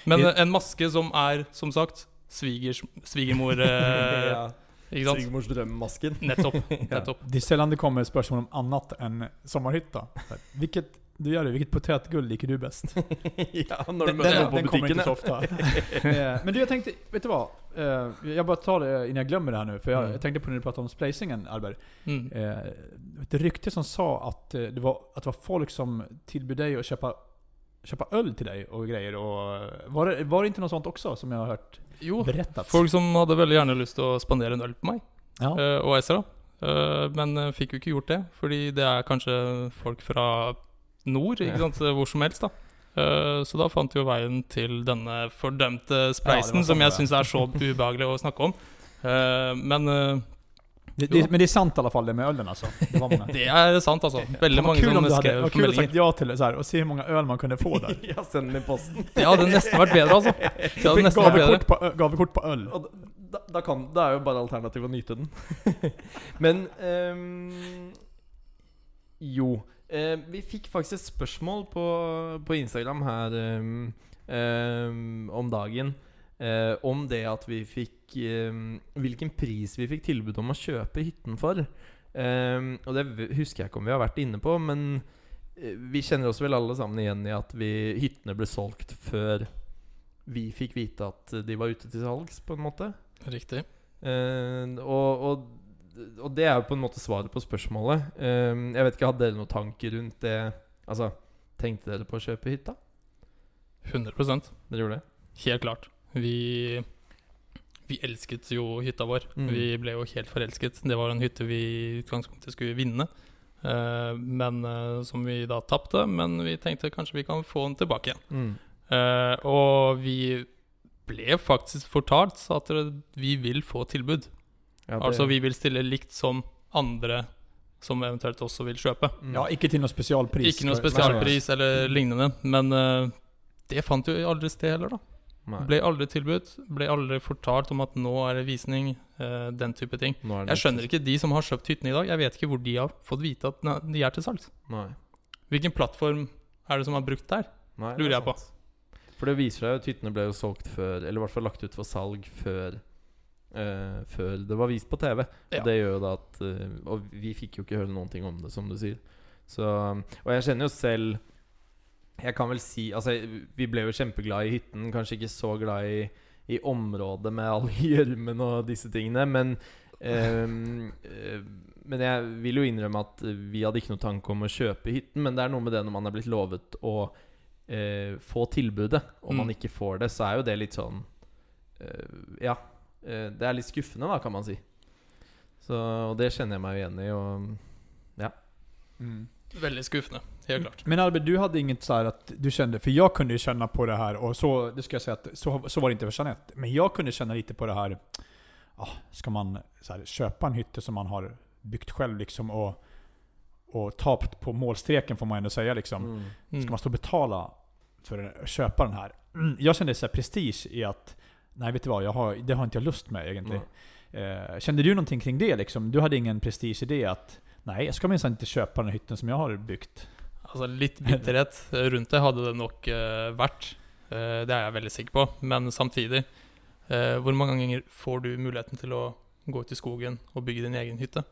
Men en maske som er, som sagt, svigers, svigermor eh, ja. Ikke sant? Svigermors drømmasken. Nettopp. nettopp. Det er sjelden det kommer spørsmål om annet enn sommarhytta. Vilket, du gjør det, hvilket potetgull liker du best. ja, når du møter den, den, på den butikken. så. Eh, Men du, jeg tenkte vet du hva? Jeg bare bara tar det innan jeg glemmer det her nå. For jeg, Mm. jag tänkte på når du pratet om spleisingen, Albert. Mm. Eh, Ett rykte som sa att eh, det var, at det var folk som tilbød deg å kjøpe kjøpe øl til deg og greier. Och, eh, var, det, var det ikke noe sånt også, som jeg har hørt Jo, berettet? folk som hadde veldig gjerne lyst til å spandere en øl på meg, Ja. uh, og Ezra. Uh, men eh, fikk jo ikke gjort det, fordi det er kanskje folk fra nord, ikke sant, hvor som helst, da. Eh, så da fant vi jo veien til denne fordømte spleisen, Ja, det som jeg det syns er så ubehagelig å snakke om. Eh, men de, Det, det, men det er sant i alle fall det med ølen, altså? Det det er sant, altså. Veldig mange som skrev vad Kult å sagt ja til det så her, og se hvor mange øl man kunne få der. ja, send den i posten. Det hadde nesten vært bedre, altså. Det hadde nesten vært bedre. På, gavekort på øl. Og da, da, kan, da er jo bare alternativet å nyte den. Men um, Jo. Eh, vi fikk faktisk et spørsmål på, på Instagram her um, um, om dagen. eh, om det at vi fikk eh, Hvilken pris vi fikk tilbud om å kjøpe hytten for. Eh, og det husker jeg ikke om vi har vært inne på, men eh, vi kjenner oss vel alle sammen igjen i at vi, hyttene ble solgt før vi fikk vite at de var ute til salgs, på en måte. Riktig. Eh, og, og, og det er jo på en måte svaret på spørsmålet. Um, jeg vet ikke, Hadde dere noen tanker rundt det? Altså, Tenkte dere på å kjøpe hytta? 100% Dere gjorde det? Helt klart. Vi Vi elsket jo hytta vår. Mm. Vi ble jo helt forelsket. Det var en hytte vi i utgangspunktet skulle vinne. Uh, men uh, som vi da tapte. Men vi tenkte kanskje vi kan få den tilbake igjen. Mm. Uh, og vi ble faktisk fortalt at vi vil få tilbud. Ja, det- Altså vi vil stille likt som andre som eventuelt også vil kjøpe. Mm. Ja, ikke til noe spesialpris. Ikke noe spesialpris eller lignende. Men uh, det fant jo aldri sted heller, da. Nei. Ble aldri tilbudt. Ble aldri fortalt om at nå er det visning. Uh, den type ting. Er det Jeg skjønner ikke de som har kjøpt hyttene i dag. Jeg vet ikke hvor de har fått vite at nei, de er til salgs. Hvilken plattform er det som har brukt der? Nei, Lurer er jeg på. For det viser seg jo at hyttene ble jo solgt før Eller i hvert fall lagt ut for salg før eh, før det var vist på TV. Ja. Det gjør jo da at uh, Og vi fikk jo ikke høre noen ting om det, som du sier. Så, og jeg kjenner jo selv Jeg kan vel si Altså, vi ble jo kjempeglad i hytten. Kanskje ikke så glad i, i området med all gjørmen og disse tingene. Men eh, Men jeg vil jo innrømme at vi hadde ikke noe tanke om å kjøpe hytten. Men det er noe med det når man er blitt lovet å eh, få tilbudet, og Mm. man ikke får det, så er jo det litt sånn eh, Ja. Eh, det er litt skuffende, da, kan man si. Så, og det kjenner jeg meg igjen i. Og Mm. Veldig skuffende, helt klart. Men Albert, du hadde inget så at att du kjente For jeg kunne jo kjenne på det her, og så, det skal jeg si at, så, så var det ikke for Jeanette. Men jeg kunne kjenne litt på det her ah, Skal man så här, kjøpe en hytte som man har bygd selv, liksom og, og tapt på- målstreken får man jo si, liksom. mm. Ska Skal man stå og betale for å kjøpe den her? Mm. Jag kände så i att, nej vet du vad, jag har, det har inte jag lust med egentligen. Eh, kände du någonting kring det liksom? Du hade ingen prestige i det att, nej jag ska minsann inte köpa den hytten som jag har byggt. Altså Litt bitterhet rundt det hadde det nok eh, vært. Eh, det er jeg veldig sikker på. Men samtidig, eh, hvor mange ganger får du muligheten til å gå ut i skogen og bygge din egen hytte?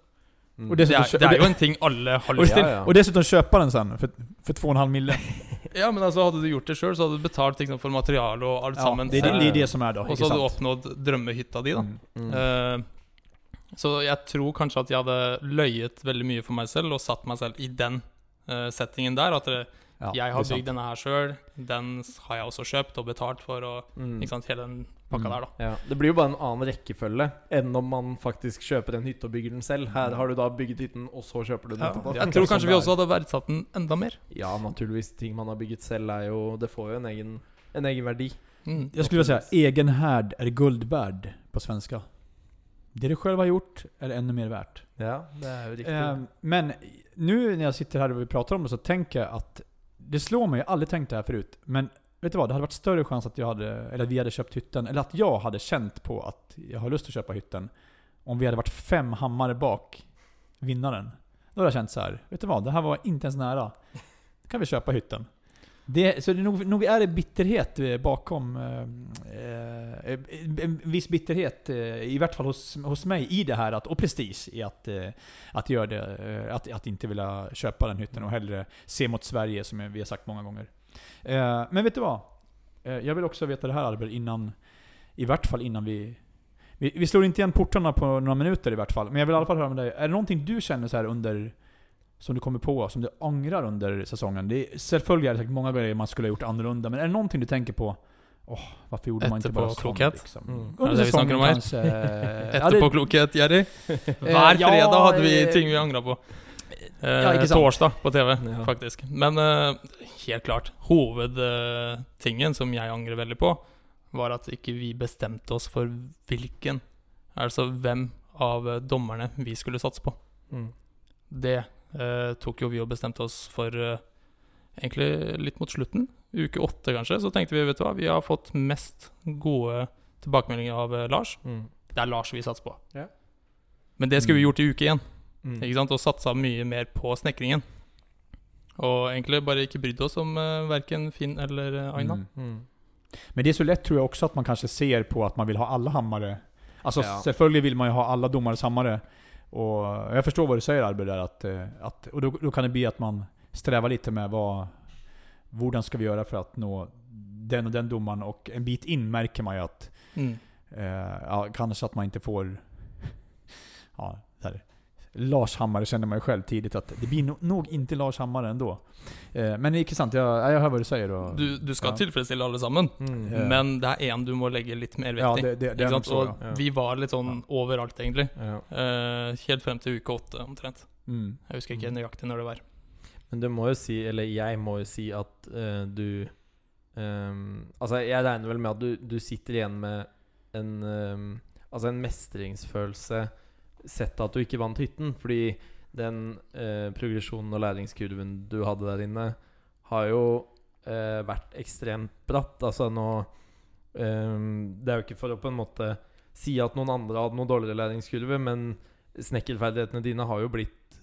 Mm. Og det- er, det er jo en ting alle har Och, lyst til. Og dessuten kjøpe den sen for, for 2,5 mille. Ja, men altså hadde du gjort det sjøl, så hadde du betalt liksom, for materiale og alt Ja, sammen det, er det, det som er da, Og så hadde du oppnådd drømmehytta di, da. Mm. Mm. Uh, så jeg tror kanskje at jeg hadde løyet veldig mye for meg selv og satt meg selv i den uh, settingen der. At det, Ja, jeg har bygd denne her sjøl, den har jeg også kjøpt og betalt for, og Mm. ikke sant, hele den pakka Mm. der, da. Ja, Det blir jo bare en annen rekkefølge enn om man faktisk kjøper en hytte og bygger den selv. Her har du da bygget hytten, og så kjøper du den Ja, etterpå. jeg tror kanskje vi også hadde verdsatt den enda mer. Ja, naturligvis. Ting man har bygget selv, er jo Det får jo en egen, en egen verdi. Mm. Jeg skulle vilja si egen härd er guld verd på svenska. Det du selv har gjort er enda mer verdt. Ja, det er jo riktig. Eh, men nå når jeg sitter her og vi prater om det så tenker jeg at det slår meg, jeg har aldri tenkt det her forut, men vet du hva, Det hadde vært større chans at, hade, vi hadde köpt hytten, eller at jeg hadde kjent på at jeg har lyst til å kjøpe hytten. Om vi hadde vært fem hammere bak vinnaren. Da hadde jeg kjent sånn vet du hva, Det her var ikke ens nære. Kan vi kjøpe hytten. Det, så det, nog, nog är det bitterhet eh, bakom, eh, eh, en viss bitterhet, eh, i hvert fall hos, hos meg, i det her, at, og prestige i at, eh, at, det, eh, at, att inte vilja köpa den hytten og hellre se mot Sverige som vi har sagt mange gånger. Eh, Men vet du hva? Eh, Jag vill också veta det här Albert, innan, i vart fall innan vi vi, vi slår inte igen portarna på några minuter i vart fall, men jag vill i alla fall höra med dig. Är det någonting du känner så här under som du kommer på, som du ångrar under säsongen? Det är, selvfølgelig är det säkert många grejer man skulle ha gjort annorlunda, men är det någonting du tänker på? Åh, varför gjorde man inte bara sånt Etterpåklokhet? liksom? Mm. Under Er det säsongen her? kanske, eh, ja, Etterpåklokhet, Jerry. Hver fredag hadde vi eh, ting vi angra på. Eh, Ja, torsdag på TV, Ja. faktisk. Men eh, helt klart, hovedtingen som jeg angrer veldig på, var at ikke vi bestemte oss for hvilken, altså hvem av eh, dommerne vi skulle satse på. Mm. Det eh, tok jo vi og bestemte oss for eh, egentlig litt mot slutten. Uke åtte, kanskje. Så tenkte vi, vet du hva, vi har fått mest gode tilbakemeldinger av eh, Lars. Mm. Det er Lars vi satser på. Ja. Men det skulle vi Mm. gjort i uke én, Mm. ikke sant? og satsa mye mer på snekringen. Og egentlig bare ikke brydde oss om uh, verken Finn eller eh, Aina. Mm. Mm. Men det er så lett tror jeg også at man kanskje ser på at man vil ha alle hammare. Altså, Ja. selvfølgelig vil man jo ha alle domares hammere. Og jeg forstår hva du sier, Albert der, at, at, og och då, då kan det bli at man strever litt med hva, hvordan skal vi gjøre for å nå den og den domaren og en bit inn merker man jo at Mm. eh, ja, kanske att man ikke får ja, där. Lars Hammare känner man ju själv tidigt att det blir no, nog inte Lars Hammare ändå. Eh, men ikke sant, jag, jag hör vad du säger. Och, Du, du skal Ja. tilfredsstille alle sammen, Mm. Men det er en du må legge litt mer vekt ja, det, det, det ikke är nog sant? så. Ja. ja. vi var litt sånn overalt, egentlig. Ja. Eh, helt frem til uke åtte, omtrent. Mm. Jeg husker ikke nøyaktig når det var. Men du må jo si, eller jeg må jo si at uh, du um, Altså, jeg regner vel med at du, du sitter igjen med en um, Altså en mestringsfølelse sett at du ikke vant hytten. Fordi den eh, progresjonen og læringskurven du hadde der inne, har jo eh, vært ekstremt bratt. Altså nå eh, Det er jo ikke for å på en måte si at noen andre hadde noe dårligere læringskurve, men snekkerferdighetene dine har jo blitt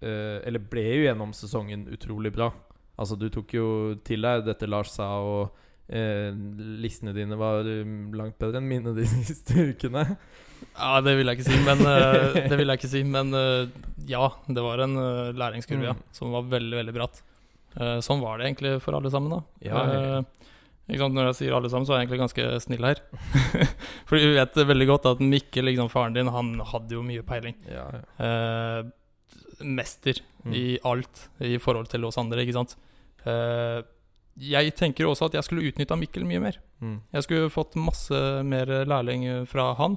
eh, Eller ble jo gjennom sesongen utrolig bra. Altså Du tok jo til deg dette Lars sa, og eh, listene dine var um, langt bedre enn mine de siste ukene. Ja, det vil jeg ikke si, men, eh, det vil jeg ikke si, men eh, ja, det var en eh, læringskurve ja, Mm. som var veldig, veldig bratt. Eh, sånn var det egentlig for alle sammen, da. Ja, ja. Eh, ikke sant? Når jeg sier alle sammen, så er jeg egentlig ganske snill her. For vi vet veldig godt at Mikkel, liksom, faren din, han hadde jo mye peiling. Ja, ja. Eh, mester Mm. i alt i forhold til oss andre, ikke sant. Eh, jeg tenker også at jeg skulle utnytta Mikkel mye mer. Mm. Jeg skulle fått masse mer lærling fra han,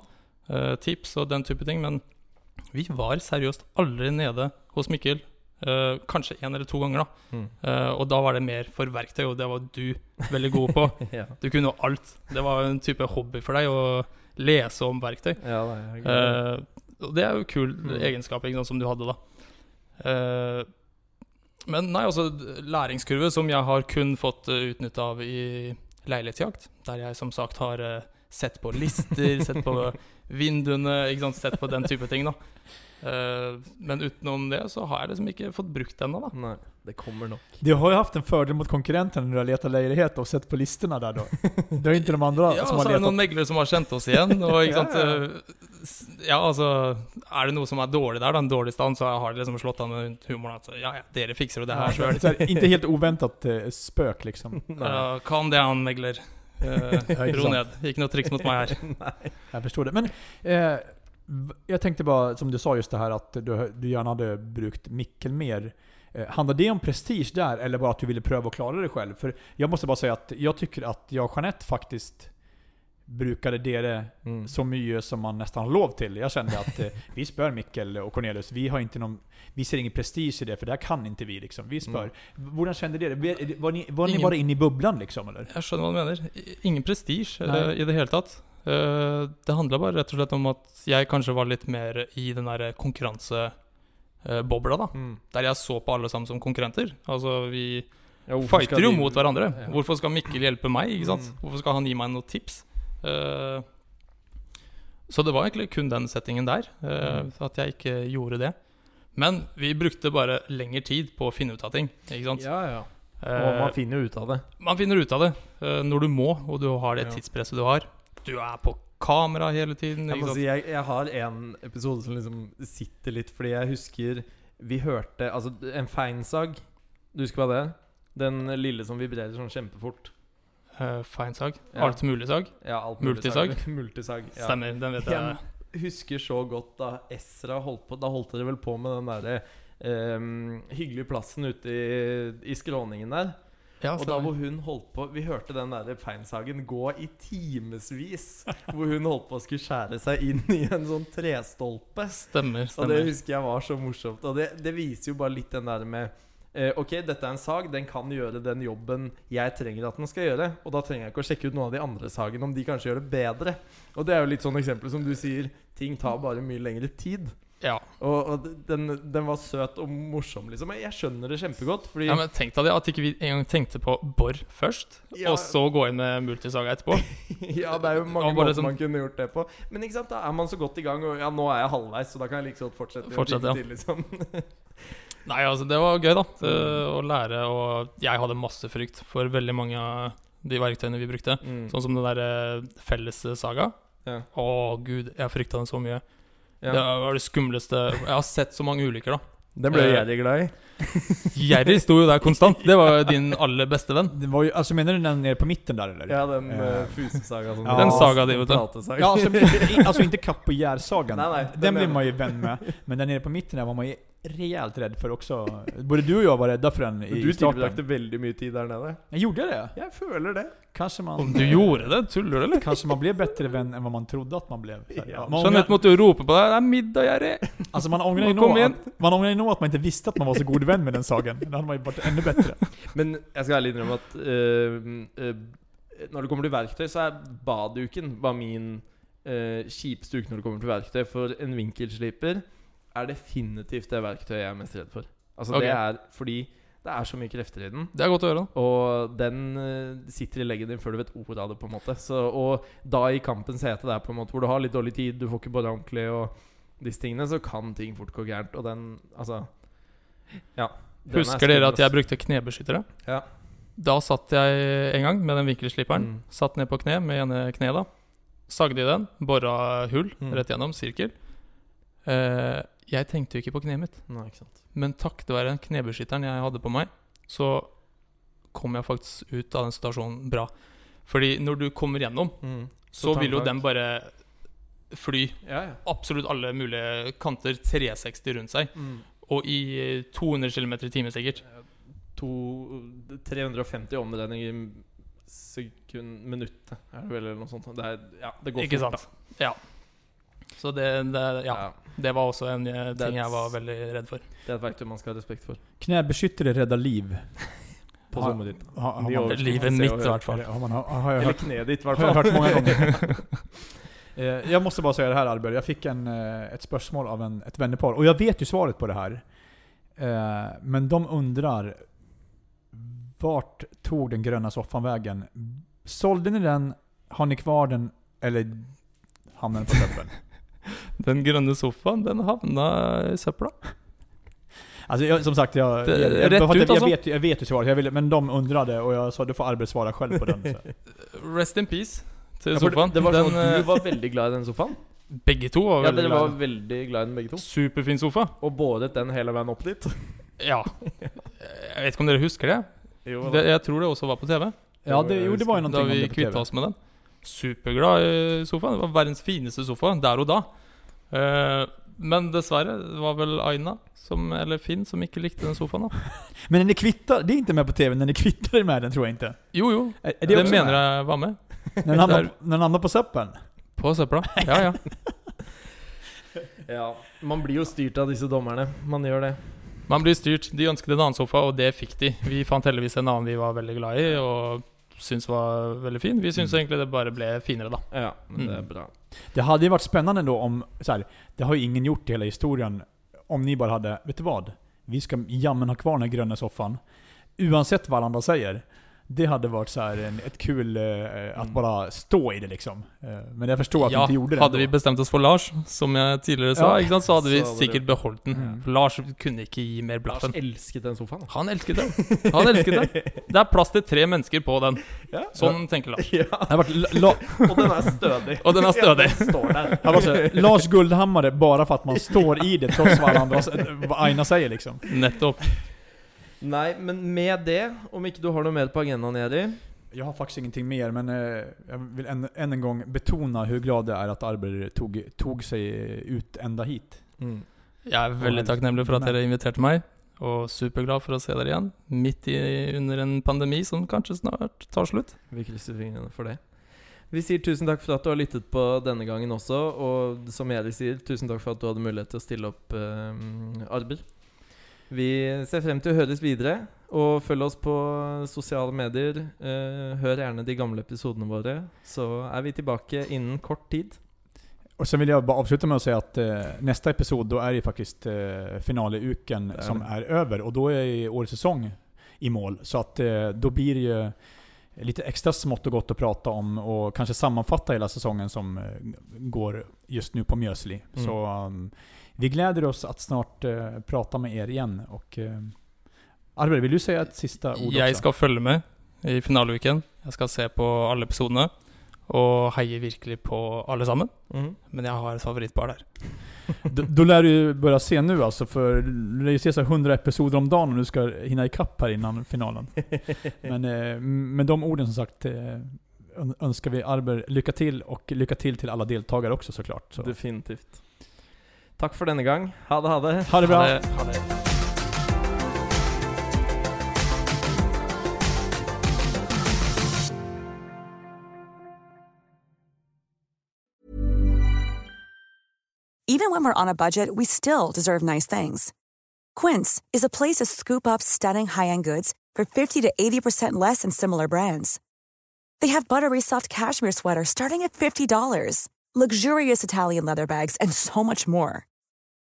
uh, tips og den type ting, men vi var seriøst aldri nede hos Mikkel. Uh, kanskje én eller to ganger, da. Mm. Uh, og da var det mer for verktøy, og det var du veldig god på. Ja. Du kunne jo alt. Det var en type hobby for deg å lese om verktøy. ja, det er. Det er jo kul Mm. egenskap som du hadde, da. Eh, men nei, altså læringskurve som jeg har kun fått uh, utnytte av i leilighetsjakt, der jeg som sagt har uh, sett på lister, sett på vinduene, ikke sant, sett på den type ting, da. Eh, men utenom det så har jeg liksom ikke fått brukt den ennå, da. Nei, det kommer nok. Du har ju haft en fördel mot konkurrenten när du har letat lägenhet och sett på listorna där då. Det har inte de andra Ja, som så har er det letat. noen meglere som har kjent oss igjen. Og ikke Ja, sant ja. eh, Ja, altså Er det noe som er dårlig der, da, en dårlig stand, så har de liksom slått an med humoren at ja, ja, dere fikser jo det her sjøl. Så inte helt uventet uh, spøk, liksom. Ja, calm down, megler. Uh, Ja, ikke ro ned. Ikke noe triks mot meg her. Nei. Jeg forstår det. Men eh, v- jag tänkte bara, som du sa just det här att du, du gärna hade brukt Mikkel mer. Eh, handlar det om prestige där, eller bara att du ville pröva å klara det själv? För jag måste bara säga att jag tycker att jag och Jeanette faktiskt brukade dere Mm. så mye som man nästan har lov till. Jag kände att eh, vi spör Mikkel och Cornelius. Vi har inte någon, vi ser ingen prestige i det, för det här kan inte vi liksom. Vi spör. Hvordan kände det? Var ni, var ni bara inne i bubblan liksom eller? Jeg skjønner hva du mener. Ingen prestisje eh, i det hele tatt. Eh, det handla bare rett og slett om at jeg kanskje var litt mer i den der konkurransebobla, da. Mm. Der jeg så på alle sammen som konkurrenter. Altså, vi Ja, fighter jo de- mot hverandre. Ja. Hvorfor skal Mikkel hjelpe meg? ikke sant? Mm. Hvorfor skal han gi meg noen tips? Eh, så det var egentlig kun den settingen der, eh, Mm. at jeg ikke gjorde det. Men vi brukte bare lengre tid på å finne ut av ting. ikke sant? Ja, ja. Eh, Og man finner jo ut av det. man finner ut av det eh, når du må, og du har det tidspresset du har. Du er på kamera hele tiden. Jeg si, jeg, jeg har en episode som liksom sitter litt, fordi jeg husker vi hørte Altså, en feinsag. Du husker hva det er? Den lille som vibrerer sånn kjempefort. Uh, Feinsag. Ja. Alt mulig sag. Ja, alt Multisag? Multisag. Ja. Stemmer, den vet jeg. Jeg husker så godt da Ezra holdt på Da holdt dere vel på med den derre um, hyggelige plassen ute i, i skråningen der. Ja, Og da hvor hun holdt på Vi hørte den der feinsagen gå i timevis. hvor hun holdt på å skulle skjære seg inn i en sånn trestolpe. Stemmer. stemmer. Og det husker jeg var så morsomt. Og det, det viser jo bare litt den der med eh, Ok, dette er en sag. Den kan gjøre den jobben jeg trenger at den skal gjøre. Og da trenger jeg ikke å sjekke ut noen av de andre sagene om de kanskje gjør det bedre. Og det er jo litt sånn eksempel som du sier. Ting tar bare mye lengre tid. Ja. Og, og den, den var søt og morsom, liksom. Jeg skjønner det kjempegodt. Fordi ja, men tenk deg det, at ikke vi engang tenkte på bor først, Ja. og så gå inn med multisaga etterpå. Ja, det er jo mange måter sånn- man kunne gjort det på. Men ikke sant, da er man så godt i gang, og ja, nå er jeg halvveis, så da kan jeg like godt fortsette. Fortsette, ja. til, liksom. Nei, altså, det var gøy, da. Eh, Å lære, og jeg hadde masse frykt for veldig mange av de verktøyene vi brukte. Mm. Sånn som den der fellessaga. Ja. Å gud, jeg frykta den så mye. Ja. Det var det skumleste Jeg har sett så mange ulykker, da. Den ble Eh, Jerry glad i. Jerry sto jo der konstant. Det var jo din aller beste venn. Det var jo, altså Mener du den nede på mitten der, eller? Ja, den uh, fusesaga som Ja. Den saga di, vet du. Ja, altså, i- alltså inte kapp og nej, den den blir man jo venn med. Men den nede på midten der var man jo rejält redd for också. Både du og jeg var redda for den i du starten. tilbrakte veldig mye tid der nede. Jeg gjorde det. Jeg føler det. Kanskje man, Om du gjorde det? Tuller du, eller? Kanskje man blev bedre venn enn hva man trodde at man ble Ja. Man, Jeanette måtte jo rope på deg 'Det er middag, Jerry!' Alltså man ångrar ju Kom nog att, man ångrar ju nog att man inte visste att man var så god vän med den saken Det hade man ju varit ännu bättre. Men jeg skal ærlig innrømme at eh, eh, når det kommer til verktøy, så er baduken var min uh, kjipeste uke når det kommer til verktøy. For en vinkelsliper er definitivt det verktøyet jeg er mest redd for. Altså Ok. Det er fordi det er så mye krefter i den. Det er godt å høre. da Og den eh, sitter i leggen din før du vet ordet av det. på en måte så, Og da i kampens hete, der på en måte hvor du har litt dårlig tid, du får ikke bora ordentlig, og disse tingene, så kan ting fort gå gærent. Og den Altså Ja. er Husker dere at jeg brukte knebeskyttere? Ja. Da satt jeg en gang med den vinkelsliperen. Mm. Satt ned på kne med ene kneet, da. Sagde i den, bora hull Mm. rett gjennom, sirkel. Eh, jeg tenkte jo ikke på kneet mitt, Nei, ikke sant. men takket være den knebeskytteren jeg hadde på meg, så kom jeg faktisk ut av den situasjonen bra. Fordi når du kommer gjennom, Mm. så vil jo den bare fly Ja, ja. absolutt alle mulige kanter 360 rundt seg. Og i 200 km i timen sikkert. To, 350 omdreininger i sekund Minuttet, er det vel, eller noe sånt. Det, er, ja, det går Ikke fort, sant? Ja. Så det, det, da. ja, det var også en eh, ting jeg var veldig redd for. Det er et verktøy man skal ha respekt for. Knebeskyttere redder liv. På ha, sommertid. Ha, har, man, Livet mitt i hvert fall. har, har, har Eller kneet ditt, i hvert har jeg fall. mange många gånger. Eh, Jag måste bara säga det här Albert, jag fick en, eh, ett spörsmål av en, ett vännerpar, och jag vet ju svaret på det här. Eh, Men de undrar, vart tog den gröna soffan vägen? Sålde ni den? Har ni kvar den? Eller hamnade den på tippen? Den grønne sofaen, den havna i søpla. Alltså jag, som sagt, jag, Det- jag, jag, bara ut jag, vet, jag vet ju svaret, jag ville, men de undrade och jag sa du får Albert svara själv på den. Så. Rest in peace til Ja, sofaen. det var sånn den, at eh, du var veldig glad i den sofaen. begge to var Ja, veldig Dere glad. var veldig glad i den begge to. Superfin sofa. Og båret den hele veien opp dit. Ja. Jeg vet ikke om dere husker det? Jo, det jeg tror det også var på TV. Ja, det, jo, det var ju Da någonting om vi det på kvitta oss med den. Superglad i sofaen. Det var verdens fineste sofa der og da. Eh, men dessverre, det var vel Aina, som, eller Finn, som ikke likte den sofaen. da Men den er kvittar, det är inte med på TV, Den er kvittade med den tror jag inte. Jo, jo. Är, är Det, också mener med? jeg var med. Den havner, den hamnar på søppelen? På søpla. Ja, ja. Ja, Man blir jo styrt av disse dommerne. Man gjør det. Man blir styrt. De ønsket en annen sofa, og det fikk de. Vi fant heldigvis en annen vi var veldig glad i, og syntes var veldig fin. Vi syns Mm. egentlig det bare ble finere, da. Ja, men det er Mm. bra. Det hadde ju varit spännande då om, så det har jo ingen gjort i hele historien, om ni bare hadde vet du hva? Vi skal jammen ha kvar den grønne sofaen. soffan. hva hverandre sier. andra säger. Det hade varit så här en, ett kul uh, att Mm. bara stå i det liksom. Uh, men jeg förstår at Ja, du ikke gjorde det hadde vi bestemt oss for Lars, som jeg tidligere sa, Ja. ikke sant, så hadde vi Så hadde sikkert beholdt den. Mm. For Lars kunne ikke gi mer Lars elsket den sofaen. Han elsket den. Han elsket den. Det er plass til tre mennesker på den. Ja. Sånn tenker Lars. Og den er stødig. Og den er stødig. Ja, den så Lars Guldhammare bare for at man står i det tross hva Aina sier, liksom. Nettopp. Nei, men med det, om ikke du har noe mer på agendaen, Jerry Jeg har faktisk ingenting mer, men jeg vil vill än, en gang betona hvor glad jeg er at arbeidet tog, tog seg ut enda hit. mm. Jeg er veldig takknemlig for at dere inviterte meg, og superglad for å se dere igjen. Midt i, under en pandemi som kanskje snart tar slutt. Vi krysser fingrene for det. Vi sier tusen takk for at du har lyttet på denne gangen også. Og som Erik sier, tusen takk for at du hadde mulighet til å stille opp, eh, Arber. Vi ser frem til å høres videre. Og følg oss på sosiale medier. Eh, hør gjerne de gamle episodene våre. Så er vi tilbake innen kort tid. Og så vil jeg bare avslutte med å si at uh, neste episode da er det faktisk uh, finaleuken som er over. Og da er årets sesong i mål. Så at, uh, da blir det jo litt ekstra smått og godt å prate om og kanskje sammenfatte hele sesongen som går just nu på Mjøsli. Mm. Så um, vi gläder oss att snart uh, prata med er igen. Och, uh, Arber, vil du si et siste ord Jeg skal følge med i finaleuken. Jeg skal se på alle episodene. Og heier virkelig på alle sammen. Mm. Men jeg har et favorittpar der. Da då lär du börja se nu alltså, för du lär ju se så 100 episoder om dagen om du ska hinna ikapp här innan finalen. Men eh, med de orden som sagt eh, ønsker vi Arber lykke til, og lykke til til alle deltagare også såklart. Så. Definitivt. Takk for denne gang. Ha det, ha det. Ha det bra! Ha det. Ha det. Even when we're on a budget, we still deserve nice things. Quince is a place to scoop up stunning high-end goods for 50 to 80% less than similar brands. They have buttery soft cashmere sweaters starting at $50, luxurious Italian leather bags, and so much more.